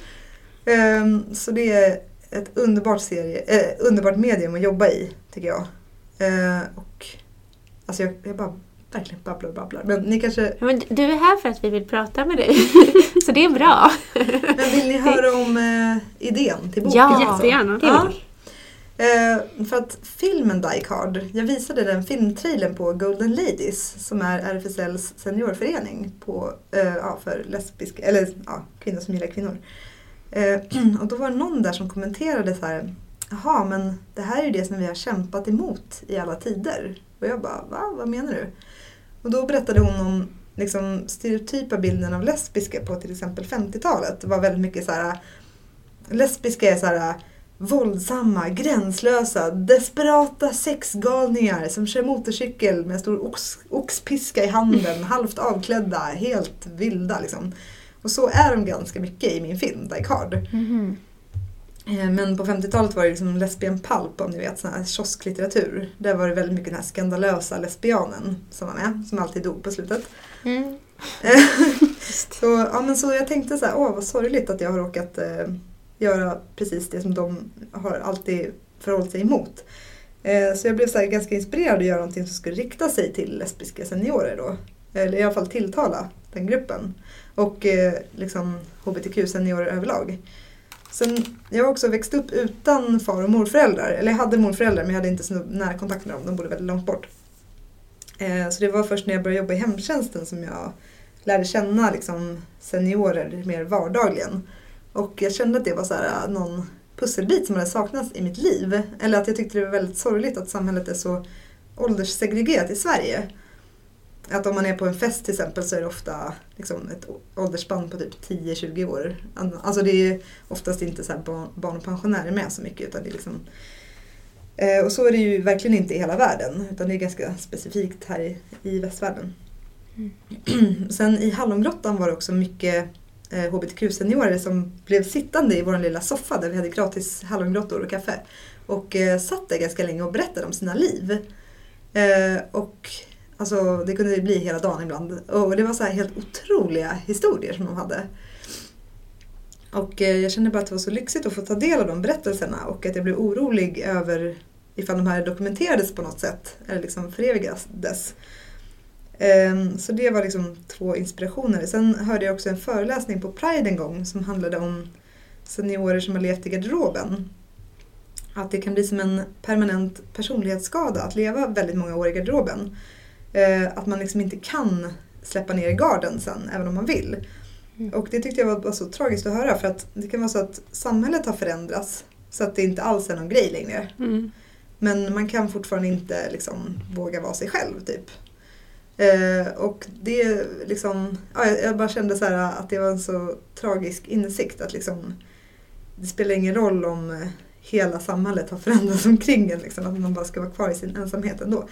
[SPEAKER 3] Um, så det är ett underbart, serie, äh, underbart medium att jobba i, tycker jag. Uh, och alltså jag, jag bara verkligen babblar och babblar. Men ni kanske,
[SPEAKER 2] Men du är här för att vi vill prata med dig. (laughs) Så det är bra.
[SPEAKER 3] men vill ni höra om eh, idén till boken?
[SPEAKER 2] Ja?
[SPEAKER 1] Jättegärna.
[SPEAKER 3] Ja. Eh, för att filmen Die Hard, jag visade den filmtrailern på Golden Ladies som är RFSLs seniorförening på, eh, ja, för lesbiska, eller ja, kvinnor som gillar kvinnor. Eh, (clears throat) och då var det någon där som kommenterade så här, jaha men det här är ju det som vi har kämpat emot i alla tider. Och jag bara, va? Vad menar du? Och då berättade hon om liksom, stereotypa bilden av lesbiska på till exempel 50-talet. Det var väldigt mycket så här, lesbiska är så här våldsamma, gränslösa, desperata sexgalningar som kör motorcykel med stor ox, oxpiska i handen, (laughs) halvt avklädda, helt vilda liksom. Och så är de ganska mycket i min film, Die Hard.
[SPEAKER 2] Mhm.
[SPEAKER 3] Eh, Men på 50-talet var det liksom lesbian pulp om ni vet, sån här kiosklitteratur. Där var det väldigt mycket den här skandalösa lesbianen som var med, som alltid dog på slutet.
[SPEAKER 2] Mm.
[SPEAKER 3] Eh, (laughs) så, ja, men så jag tänkte så här, åh vad sorgligt att jag har råkat eh, göra precis det som de har alltid förhållit sig emot. Eh, så jag blev så ganska inspirerad att göra någonting som skulle rikta sig till lesbiska seniorer då. Eller i alla fall tilltala den gruppen. Och eh, liksom hbtq-seniorer överlag. Sen, jag har också växt upp utan far och morföräldrar. Eller jag hade morföräldrar men jag hade inte så nära kontakt med dem. De bodde väldigt långt bort. Eh, så det var först när jag började jobba i hemtjänsten som jag lärde känna liksom, seniorer mer vardagligen. Och jag kände att det var så här, eh, någon pusselbit som hade saknats i mitt liv. Eller att jag tyckte det var väldigt sorgligt att samhället är så ålderssegregerat i Sverige. Att om man är på en fest till exempel så är det ofta liksom, ett åldersspann på typ 10-20 år. Alltså det är oftast inte så barn, och pensionärer med så mycket utan det är liksom Eh, och så är det ju verkligen inte i hela världen utan det är ganska specifikt här i, i västvärlden. (clears throat) Sen i Hallongrottan var det också mycket eh, hbtq-seniorer som blev sittande i vår lilla soffa där vi hade gratis hallongrottor och kaffe. Och eh, satt där ganska länge och berättade om sina liv. Eh, och alltså, det kunde ju bli hela dagen ibland. Och det var så här helt otroliga historier som de hade. Och eh, jag kände bara att det var så lyxigt att få ta del av de berättelserna och att jag blev orolig över ifall de här dokumenterades på något sätt eller liksom förevigades. Ehm, så det var liksom två inspirationer. Sen hörde jag också en föreläsning på Pride en gång som handlade om seniorer som har levt i garderoben. Att det kan bli som en permanent personlighetsskada att leva väldigt många år i garderoben. Eh, Att man liksom inte kan släppa ner garden sen, även om man vill. Och det tyckte jag var, så tragiskt att höra för att det kan vara så att samhället har förändrats så att det inte alls är någon grej längre.
[SPEAKER 1] Mm.
[SPEAKER 3] Men man kan fortfarande inte liksom våga vara sig själv typ. Eh, och det liksom, ja, jag, jag bara kände så här att det var en så tragisk insikt att liksom det spelar ingen roll om eh, hela samhället har förändrats omkring en. Liksom, att man bara ska vara kvar i sin ensamhet ändå.
[SPEAKER 1] Man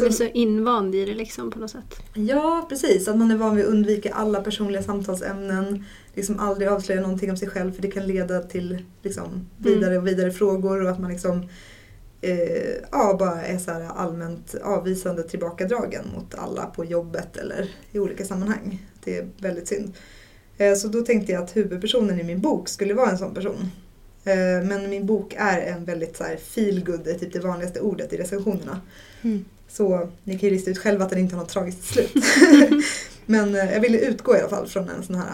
[SPEAKER 3] Så-
[SPEAKER 1] är så invand i det liksom på något sätt.
[SPEAKER 3] Ja, precis. Att man är van vid att undvika alla personliga samtalsämnen. Liksom aldrig avslöja någonting om sig själv för det kan leda till liksom, vidare och vidare frågor och att man liksom eh, ja, bara är så här allmänt avvisande tillbakadragen mot alla på jobbet eller i olika sammanhang. Det är väldigt synd. Eh, så då tänkte jag att huvudpersonen i min bok skulle vara en sån person. Eh, men min bok är en väldigt så här feel good, är typ det vanligaste ordet i recensionerna.
[SPEAKER 2] Mm.
[SPEAKER 3] Så ni kan ju lista ut själva att den inte har något tragiskt slut. (laughs) Men eh, jag ville utgå i alla fall från en sån här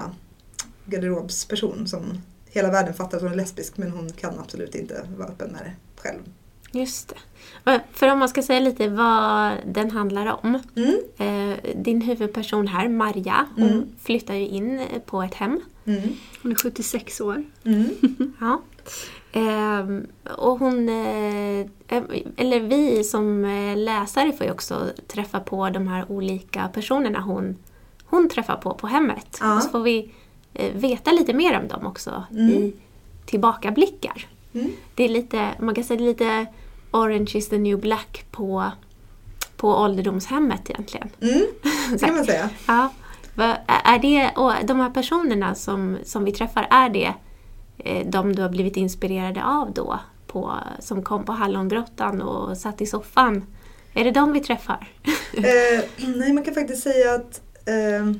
[SPEAKER 3] garderobsperson som hela världen fattar att hon är lesbisk men hon kan absolut inte vara öppen med det själv.
[SPEAKER 2] Just det. För om man ska säga lite vad den handlar om.
[SPEAKER 3] Mm.
[SPEAKER 2] Eh, din huvudperson här, Marja, hon
[SPEAKER 3] Mm.
[SPEAKER 2] flyttar ju in på ett hem.
[SPEAKER 3] Mm.
[SPEAKER 1] Hon är 76 år.
[SPEAKER 3] Mm. (laughs)
[SPEAKER 2] Ja. Ehm, och hon, eh, eller vi som eh, läsare får ju också träffa på de här olika personerna hon, hon träffar på på hemmet.
[SPEAKER 3] Ja.
[SPEAKER 2] Och så får vi eh, veta lite mer om dem också
[SPEAKER 3] Mm.
[SPEAKER 2] i tillbakablickar.
[SPEAKER 3] Mm.
[SPEAKER 2] Det är lite, man kan säga det är lite Orange is the new black på, på ålderdomshemmet egentligen.
[SPEAKER 3] Mm. (laughs) Det kan man säga.
[SPEAKER 2] Ja. Är det, och de här personerna som, som vi träffar, är det eh, Eh, de du har blivit inspirerade av då? På, som kom på Hallongrottan och satt i soffan? Är det de vi träffar? (laughs)
[SPEAKER 3] Eh, nej, man kan faktiskt säga att eh,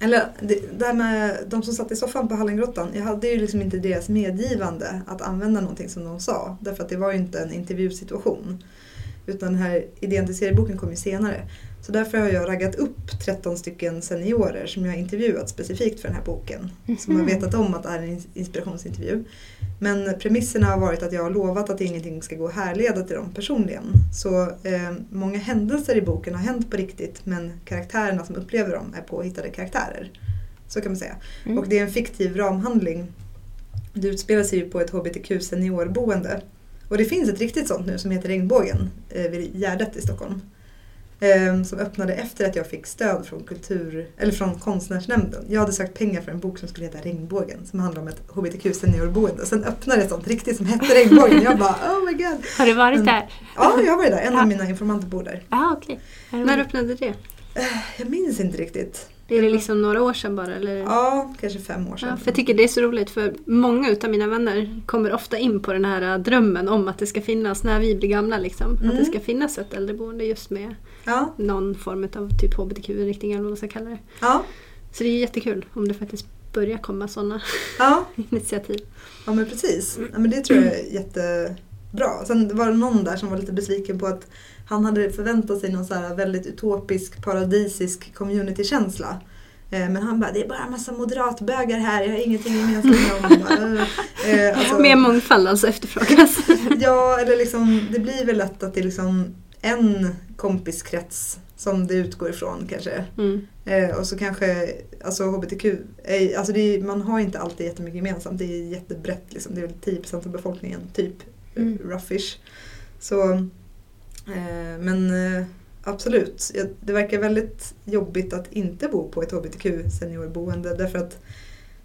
[SPEAKER 3] eller det, det här med de som satt i soffan på Hallongrottan, jag hade ju liksom inte deras medgivande att använda någonting som de sa. Därför att det var ju inte en intervjusituation. Utan den här idén till serieboken kom ju senare. Så därför har jag raggat upp 13 stycken seniorer som jag har intervjuat specifikt för den här boken. Som har vetat om att det är en inspirationsintervju. Men premisserna har varit att jag har lovat att ingenting ska gå att härleda till dem personligen. Så eh, många händelser i boken har hänt på riktigt men karaktärerna som upplever dem är påhittade karaktärer. Så kan man säga.
[SPEAKER 2] Mm.
[SPEAKER 3] Och det är en fiktiv ramhandling. Det utspelar sig ju på ett HBTQ seniorboende. Och det finns ett riktigt sånt nu som heter Regnbågen eh, vid Gärdet i Stockholm. Eh, som öppnade efter att jag fick stöd från, kultur, eller från konstnärsnämnden. Jag hade sökt pengar för en bok som skulle heta Regnbågen som handlar om ett HBTQ seniorboende. Sen öppnade ett sånt riktigt som hette Regnbågen. Jag bara oh my god. (laughs)
[SPEAKER 2] Har du varit
[SPEAKER 3] Men-
[SPEAKER 2] där?
[SPEAKER 3] Ja, jag har varit där. En
[SPEAKER 2] Ja.
[SPEAKER 3] av mina informanter bor där.
[SPEAKER 2] Har du
[SPEAKER 1] När öppnade det?
[SPEAKER 3] Jag minns inte riktigt.
[SPEAKER 1] Är det liksom några år sedan bara? Eller?
[SPEAKER 3] Ja, kanske fem år sedan.
[SPEAKER 1] Ja, för jag tycker det är så roligt för många utav mina vänner kommer ofta in på den här drömmen om att det ska finnas, när vi blir gamla liksom, att
[SPEAKER 3] Mm.
[SPEAKER 1] det ska finnas ett äldreboende just med
[SPEAKER 3] Ja,
[SPEAKER 1] någon form av typ hbtq-inriktning eller vad man ska kalla det.
[SPEAKER 3] ja,
[SPEAKER 1] Så det är jättekul om det faktiskt börjar komma sådana
[SPEAKER 3] ja. (laughs)
[SPEAKER 1] initiativ.
[SPEAKER 3] Ja men precis. Ja, men det tror jag är jättebra. Sen var det någon där som var lite besviken på att han hade förväntat sig någon så här väldigt utopisk, paradisisk communitykänsla. Eh, Men han bara, det är bara en massa moderatbögar här, jag har ingenting gemensamt med dem. Bara, (laughs) eh, eh, alltså,
[SPEAKER 1] Mer mångfald alltså efterfrågas. (laughs)
[SPEAKER 3] Ja, eller liksom, det blir väl lätt att det är liksom en kompiskrets som det utgår ifrån kanske.
[SPEAKER 1] Mm.
[SPEAKER 3] Eh, och så kanske, alltså HBTQ, är, alltså är, man har inte alltid jättemycket gemensamt. Det är jättebrett liksom. Det är väl 10% av befolkningen, typ.
[SPEAKER 2] Mm.
[SPEAKER 3] Roughish. Så, eh, men eh, absolut. Det verkar väldigt jobbigt att inte bo på ett HBTQ seniorboende. Därför att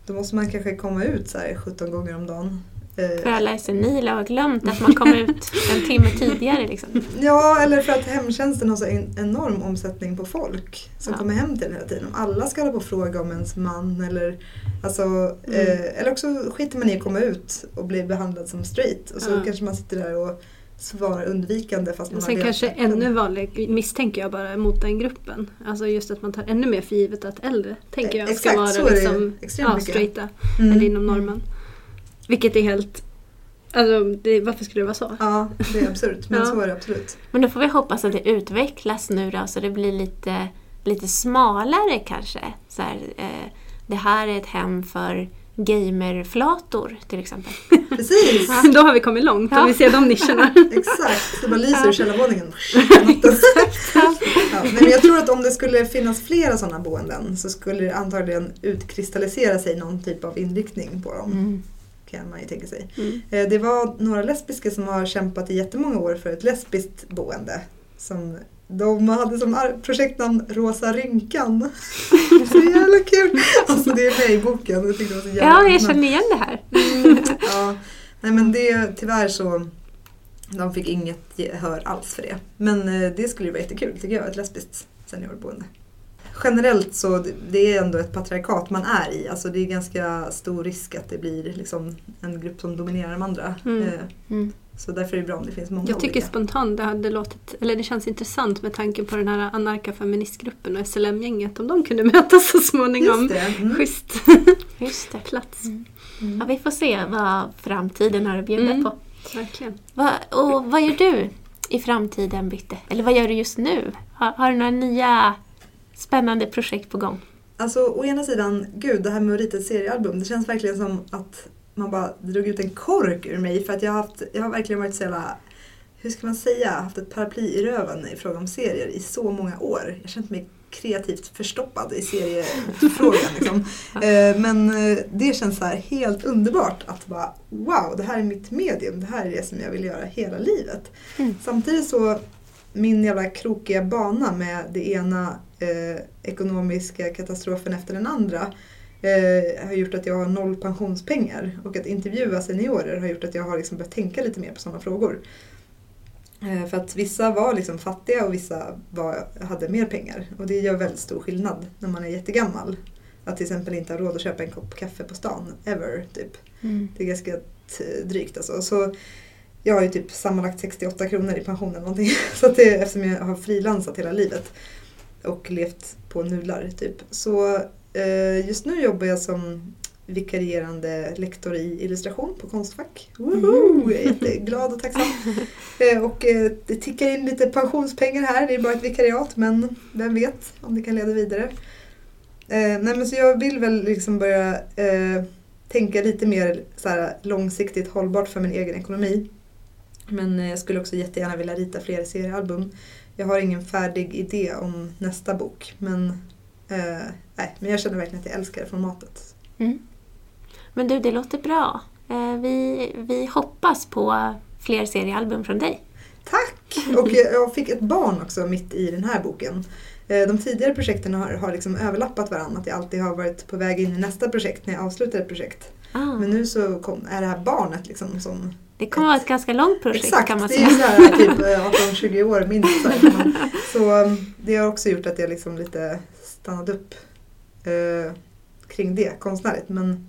[SPEAKER 3] då måste man kanske komma ut så här 17 gånger om dagen. Eh,
[SPEAKER 2] För alla senila har glömt att man kommer ut en timme tidigare. Liksom. (laughs)
[SPEAKER 3] Ja, eller för att hemtjänsten har så en enorm omsättning på folk som
[SPEAKER 2] Ja.
[SPEAKER 3] kommer hem till den hela tiden. Om alla ska hålla på och fråga om ens man eller alltså,
[SPEAKER 2] Mm.
[SPEAKER 3] eh, eller också skiter man i att komma ut och bli behandlad som straight och så
[SPEAKER 1] Ja.
[SPEAKER 3] kanske man sitter där och svarar undvikande fast man har
[SPEAKER 1] sen kanske ännu vanligare, misstänker jag bara, mot den gruppen. Alltså just att man tar ännu mer för givet att äldre, tänker jag, ska
[SPEAKER 3] Exakt,
[SPEAKER 1] vara
[SPEAKER 3] det ju
[SPEAKER 1] liksom, ja, straighta.
[SPEAKER 3] Mm.
[SPEAKER 1] Eller inom normen. Vilket är helt... Alltså, det, varför skulle det vara så?
[SPEAKER 3] Ja, det är absurt men
[SPEAKER 1] Ja.
[SPEAKER 3] så är det absolut.
[SPEAKER 2] Men då får vi hoppas att det utvecklas nu då så det blir lite, lite smalare kanske. Så här, eh, det här är ett hem för gamerflator till exempel. (laughs)
[SPEAKER 3] Precis!
[SPEAKER 1] Då har vi kommit långt
[SPEAKER 2] Ja.
[SPEAKER 1] om vi ser de nischerna. (laughs)
[SPEAKER 3] Exakt, det bara lyser ur källarvåningen. (laughs) Ja, men jag tror att om det skulle finnas flera sådana boenden så skulle det antagligen utkristallisera sig någon typ av inriktning på dem.
[SPEAKER 2] Mm.
[SPEAKER 3] Kan man ju tänka sig.
[SPEAKER 1] Mm.
[SPEAKER 3] Eh, Det var några lesbiska som har kämpat i jättemånga år för ett lesbiskt boende. Som de hade som projektnamn Rosa Rynkan. (laughs) så jävla kul! Alltså det är med i boken. Jag tyckte det var så jävla
[SPEAKER 2] Ja, jag känner igen det här.
[SPEAKER 3] Ja, nej men det tyvärr så de fick inget gehör alls för det. Men eh, det skulle ju vara jättekul tycker jag, ett lesbiskt seniorboende. Generellt så det- det är ändå ett patriarkat man är i. Alltså det är ganska stor risk att det blir liksom en grupp som dominerar de andra.
[SPEAKER 1] Mm.
[SPEAKER 3] Eh,
[SPEAKER 2] Mm.
[SPEAKER 3] Så därför är det bra om det finns många
[SPEAKER 1] Jag tycker
[SPEAKER 3] olika.
[SPEAKER 1] spontant det hade låtit, eller det känns intressant med tanke på den här anarkafeministgruppen och SLM-gänget om de kunde (laughs) mötas så småningom.
[SPEAKER 3] Just det. Mm.
[SPEAKER 1] Schysst
[SPEAKER 2] Just det.
[SPEAKER 1] plats.
[SPEAKER 2] Ja, vi får se vad framtiden har att bjuda
[SPEAKER 1] Mm.
[SPEAKER 2] på.
[SPEAKER 1] Verkligen.
[SPEAKER 2] Va, och vad gör du i framtiden, Bytte? Eller vad gör du just nu? Har, har du några nya spännande projekt på gång?
[SPEAKER 3] Alltså å ena sidan, gud det här med att rita ett seriealbum, det känns verkligen som att man bara drog ut en kork ur mig för att jag har, haft, jag har verkligen varit så jävla, hur ska man säga, haft ett paraply i röven i fråga om serier i så många år. Jag har känt mig kreativt förstoppad i seriefrågan. liksom. (laughs) Eh, Men eh, det känns så helt underbart att bara wow, det här är mitt medium, det här är det som jag vill göra hela livet.
[SPEAKER 2] Mm.
[SPEAKER 3] Samtidigt så, min jävla krokiga bana med det ena eh, ekonomiska katastrofen efter den andra eh, har gjort att jag har noll pensionspengar och att intervjua seniorer har gjort att jag har liksom börjat tänka lite mer på sådana frågor. Eh, för att vissa var liksom fattiga och vissa var, hade mer pengar och det gör väldigt stor skillnad när man är jättegammal. Att till exempel inte ha råd att köpa en kopp kaffe på stan, ever. Typ. Det är ganska t- drygt alltså. Så jag har ju typ sammanlagt 68 kronor i pension eller någonting. (laughs) Så det, eftersom jag har frilansat hela livet och levt på nudlar typ. Så eh, just nu jobbar jag som vikarierande lektor i illustration på Konstfack. Woho! Jag är jätteglad och tacksam. Eh, och eh, det tickar in lite pensionspengar här. Det är bara ett vikariat men vem vet om det kan leda vidare. Eh, nej men så jag vill väl liksom börja tänka lite mer så här, långsiktigt hållbart för min egen ekonomi. Men jag skulle också jättegärna vilja rita fler seriealbum. Jag har ingen färdig idé om nästa bok men, eh, nej, men jag känner verkligen att jag älskar formatet.
[SPEAKER 2] Men du, det låter bra. Eh, Vi, vi hoppas på fler seriealbum från dig.
[SPEAKER 3] Tack! Och jag fick ett barn också mitt i den här boken. Eh, De tidigare projekten har, har liksom överlappat varandra. Att jag alltid har varit på väg in i nästa projekt när jag avslutar ett projekt.
[SPEAKER 2] Ah,
[SPEAKER 3] Men nu så kom, är det här barnet liksom som...
[SPEAKER 2] det kommer vara ett ganska långt projekt
[SPEAKER 3] Exakt,
[SPEAKER 2] kan man
[SPEAKER 3] det är
[SPEAKER 2] säga.
[SPEAKER 3] ju så här typ (laughs) eh, 18-20 år minst. Så, um, det har också gjort att jag liksom lite stannat upp eh, kring det konstnärligt. Men,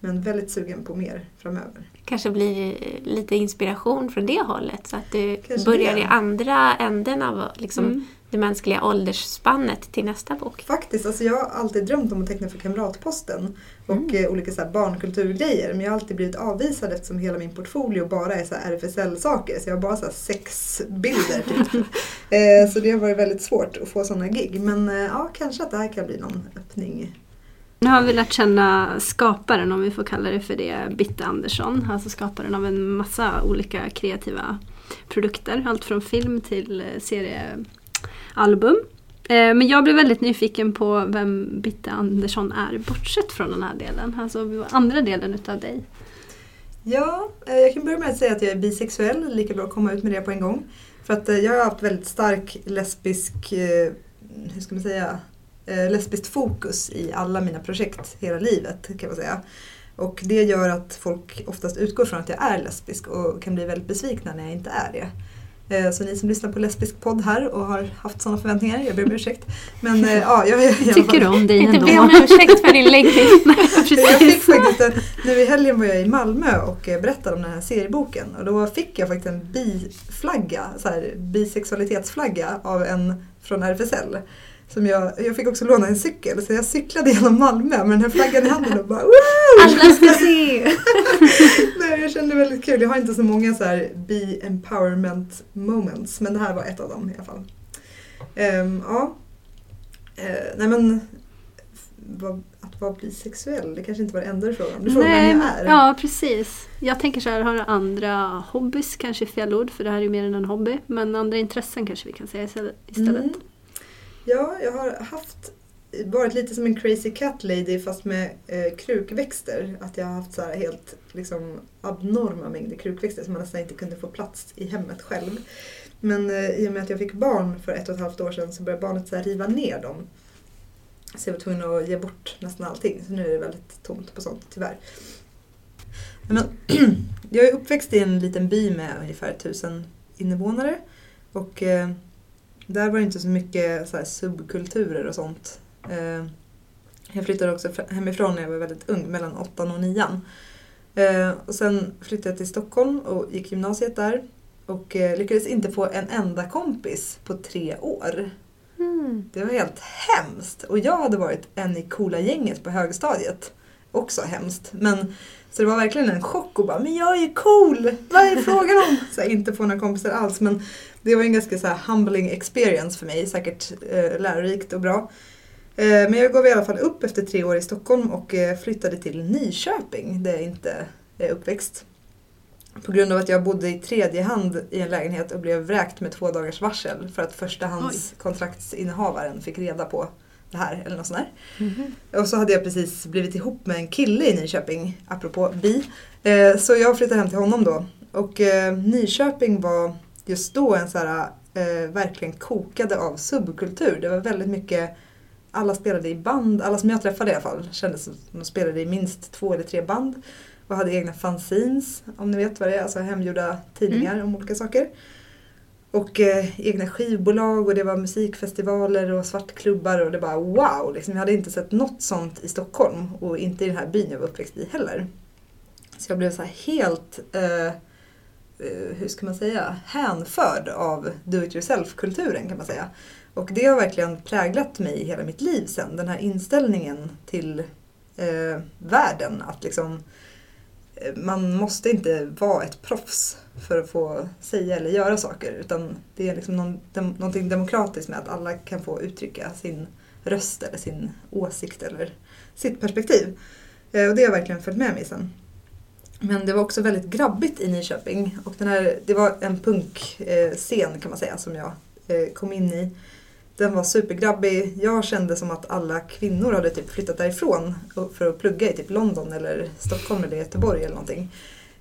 [SPEAKER 3] men väldigt sugen på mer framöver.
[SPEAKER 2] kanske blir eh, lite inspiration från det hållet. Så att du
[SPEAKER 3] Kanske
[SPEAKER 2] börjar
[SPEAKER 3] det.
[SPEAKER 2] i andra änden av liksom,
[SPEAKER 1] Mm.
[SPEAKER 2] Det mänskliga åldersspannet till nästa bok.
[SPEAKER 3] Faktiskt, alltså jag har alltid drömt om att teckna för Kamratposten och eh, olika så här barnkulturgrejer. Men jag har alltid blivit avvisad eftersom hela min portfolio bara är så här RFSL-saker. Så jag har bara så här sex bilder typ. (laughs) eh, så det har varit väldigt svårt att få sådana gig. Men eh, ja, kanske att det här kan bli någon öppning.
[SPEAKER 1] Nu har vi lärt känna skaparen, om vi får kalla det för det, Bitte Andersson. Alltså skaparen av en massa olika kreativa produkter. Allt från film till eh, album. Eh, men jag blev väldigt nyfiken på vem Bitte Andersson är, bortsett från den här delen. Alltså andra delen utav dig.
[SPEAKER 3] Ja, eh, jag kan börja med att säga att jag är bisexuell. Lika bra att komma ut med det på en gång. För att eh, jag har haft väldigt stark lesbisk, hur ska man säga, lesbiskt fokus i alla mina projekt hela livet kan man säga. Och det gör att folk oftast utgår från att jag är lesbisk och kan bli väldigt besvikna när jag inte är det. Eh, Så ni som lyssnar på lesbisk podd här och har haft sådana förväntningar, jag ber om ursäkt. Men eh, ja, jag fall-
[SPEAKER 1] Tycker du om dig
[SPEAKER 2] Inte
[SPEAKER 1] ändå?
[SPEAKER 2] be om ursäkt för din läggning. (laughs)
[SPEAKER 3] jag fick
[SPEAKER 1] Precis.
[SPEAKER 3] faktiskt en, nu i helgen var jag i Malmö och eh, berättade om den här serieboken och då fick jag faktiskt en biflagga, så här, bisexualitetsflagga av en från RFSL. Som jag, jag fick också låna en cykel så jag cyklade genom Malmö med den här flaggan i handen och bara Woo! (laughs)
[SPEAKER 2] Alla ska se! (laughs)
[SPEAKER 3] Nej, jag kände väldigt kul. Jag har inte så många så här be-empowerment moments men det här var ett av dem i alla fall. Ehm, ja. Eh, nej men vad, att vara bisexuell, det kanske inte var det enda du frågade om. Du frågade
[SPEAKER 1] Nej,
[SPEAKER 3] vem jag är.
[SPEAKER 1] ja precis. Jag tänker så här, har du andra hobbys, kanske fel ord för det här är ju mer än en hobby. Men andra intressen kanske vi kan säga istället. istället.
[SPEAKER 3] Mm. Ja, jag har haft varit lite som en crazy cat lady fast med eh, krukväxter. Att jag har haft så här helt liksom, abnorma mängder krukväxter som man nästan inte kunde få plats i hemmet själv. Men eh, i och med att jag fick barn för ett och ett halvt år sedan så började barnet så här, riva ner dem. Så jag var tvungen att ge bort nästan allting. Så nu är det väldigt tomt på sånt tyvärr. Men, (clears throat) jag är uppväxt i en liten by med ungefär tusen invånare. Och eh, där var det inte så mycket så subkulturer och sånt. Eh, jag flyttade också fr- hemifrån när jag var väldigt ung, mellan åttan och nian. Eh, och sen flyttade jag till Stockholm och gick gymnasiet där. Och eh, lyckades inte få en enda kompis på tre år.
[SPEAKER 2] Mm.
[SPEAKER 3] Det var helt hemskt. Och jag hade varit en i coola gänget på högstadiet. Också hemskt. Men, så det var verkligen en chock och bara, men jag är ju cool! Vad är frågan om? Så här, inte få några kompisar alls. Men det var en ganska så här, humbling experience för mig. Säkert eh, lärorikt och bra. Eh, men jag gav i alla fall upp efter tre år i Stockholm och eh, flyttade till Nyköping där jag inte är uppväxt. På grund av att jag bodde i tredje hand i en lägenhet och blev vräkt med två dagars varsel för att förstahandskontraktinnehavaren fick reda på det här eller något sånt där.
[SPEAKER 2] Mhm.
[SPEAKER 3] Och så hade jag precis blivit ihop med en kille i Nyköping, apropå bi. Eh, så jag flyttade hem till honom då. Och eh, Nyköping var just då en så här, eh, verkligen kokade av subkultur. Det var väldigt mycket, alla spelade i band, alla som jag träffade i alla fall kändes som de spelade i minst två eller tre band. Och hade egna fanzines, om ni vet vad det är, alltså hemgjorda tidningar om olika saker. Och eh, egna skivbolag och det var musikfestivaler och svartklubbar och det bara wow! Liksom, jag hade inte sett något sånt i Stockholm och inte i den här byn jag var uppväxt i heller. Så jag blev så här helt, eh, Eh, hur ska man säga, hänförd av do it yourself-kulturen kan man säga. Och det har verkligen präglat mig hela mitt liv sen, den här inställningen till eh, världen. Att liksom, eh, man måste inte vara ett proffs för att få säga eller göra saker. Utan det är liksom någon, dem, någonting demokratiskt med att alla kan få uttrycka sin röst eller sin åsikt eller sitt perspektiv. Eh, och det har verkligen följt med mig sen. Men det var också väldigt grabbigt i Nyköping. Och den här, det var en punkscen kan man säga som jag eh, kom in i. Den var supergrabbig. Jag kände som att alla kvinnor hade typ flyttat därifrån för att plugga i typ London eller Stockholm eller Göteborg eller någonting.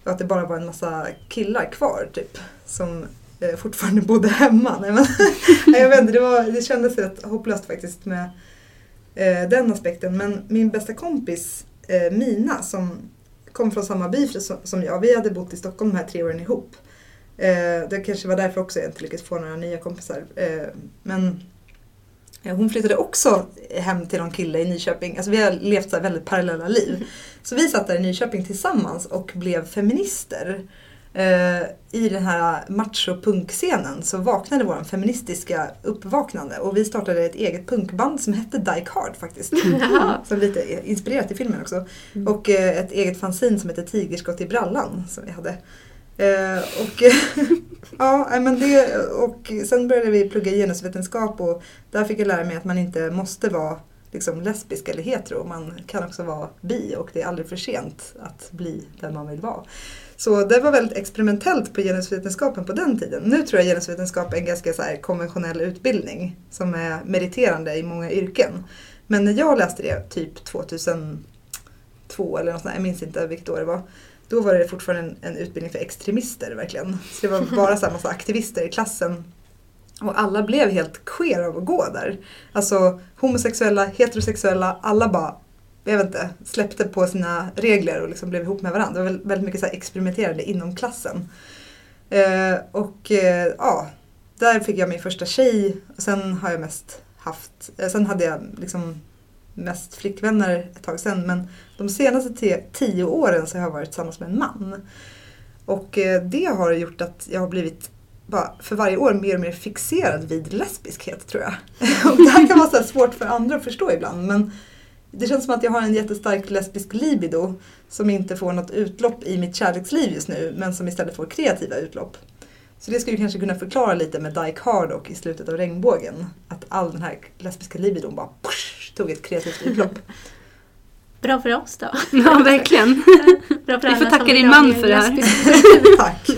[SPEAKER 3] Och att det bara var en massa killar kvar typ. Som eh, fortfarande bodde hemma. Nej, men, (laughs) jag vet inte, det, var, det kändes rätt hopplöst faktiskt med eh, den aspekten. Men min bästa kompis Mina som kom från samma by som, jag. Vi hade bott i Stockholm de här tre åren ihop. Eh, det kanske var därför också jag inte lyckades få några nya kompisar. Eh, men eh, hon flyttade också hem till någon kille i Nyköping. Alltså vi har levt så här väldigt parallella liv. Så vi satt där i Nyköping tillsammans och blev feminister. Eh, I den här macho-punkscenen så vaknade vår feministiska uppvaknande och vi startade ett eget punkband som hette Die Hard faktiskt. (laughs) Som lite inspirerat i filmen också. Och eh, ett eget fanzine som heter Tigerskott i brallan som vi hade. Eh, och, (laughs) ja, men det, och sen började vi plugga genusvetenskap och där fick jag lära mig att man inte måste vara liksom, lesbisk eller hetero. Man kan också vara bi och det är aldrig för sent att bli den man vill vara. Så det var väldigt experimentellt på genusvetenskapen på den tiden. Nu tror jag genusvetenskap är en ganska så konventionell utbildning som är meriterande i många yrken. Men när jag läste det, typ 2002 eller något sånt, jag minns inte vilket år det var. Då var det fortfarande en, en utbildning för extremister verkligen. Så det var (laughs) bara så här massa aktivister i klassen. Och alla blev helt queer av att gå där. Alltså homosexuella, heterosexuella, alla bara, jag vet inte, släppte på sina regler och liksom blev ihop med varandra. Det var väldigt mycket så här experimenterande inom klassen. Eh, och eh, ja, där fick jag min första tjej och sen har jag mest haft, eh, sen hade jag liksom mest flickvänner ett tag sen men de senaste te- tio åren så har jag varit tillsammans med en man. Och eh, det har gjort att jag har blivit bara för varje år mer och mer fixerad vid lesbiskhet tror jag. (laughs) Och det här kan vara så här svårt för andra att förstå ibland men det känns som att jag har en jättestark lesbisk libido som inte får något utlopp i mitt kärleksliv just nu men som istället får kreativa utlopp. Så det skulle kanske kunna förklara lite med Dyke Hard och i slutet av regnbågen. Att all den här lesbiska libidon bara push, tog ett kreativt utlopp. (laughs)
[SPEAKER 2] Bra för oss då. (laughs)
[SPEAKER 1] Ja, verkligen. (laughs)
[SPEAKER 2] Bra för
[SPEAKER 1] Vi får tacka din man för det här.
[SPEAKER 3] Tack!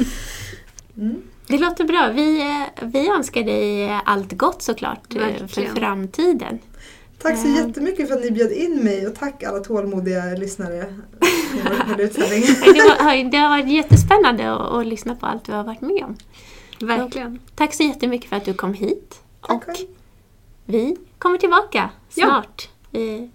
[SPEAKER 3] Mm.
[SPEAKER 2] Det låter bra. Vi, eh, vi önskar dig allt gott såklart eh, för
[SPEAKER 1] Verkligen.
[SPEAKER 2] framtiden.
[SPEAKER 3] Tack så
[SPEAKER 2] Ja.
[SPEAKER 3] jättemycket för att ni bjöd in mig och tack alla tålmodiga lyssnare. (laughs)
[SPEAKER 2] Det, var, det har varit jättespännande att, att lyssna på allt du har varit med om.
[SPEAKER 1] Verkligen.
[SPEAKER 2] Tack så jättemycket för att du kom hit.
[SPEAKER 3] Tack
[SPEAKER 2] och
[SPEAKER 3] själv.
[SPEAKER 2] vi kommer tillbaka
[SPEAKER 1] Ja.
[SPEAKER 2] snart eh,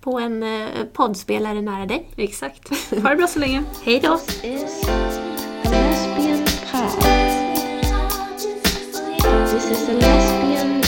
[SPEAKER 2] på en eh, poddspelare nära dig.
[SPEAKER 1] Exakt. Ha det bra så länge.
[SPEAKER 2] Hej då!
[SPEAKER 6] is a lesbian pod. This is a lesbian.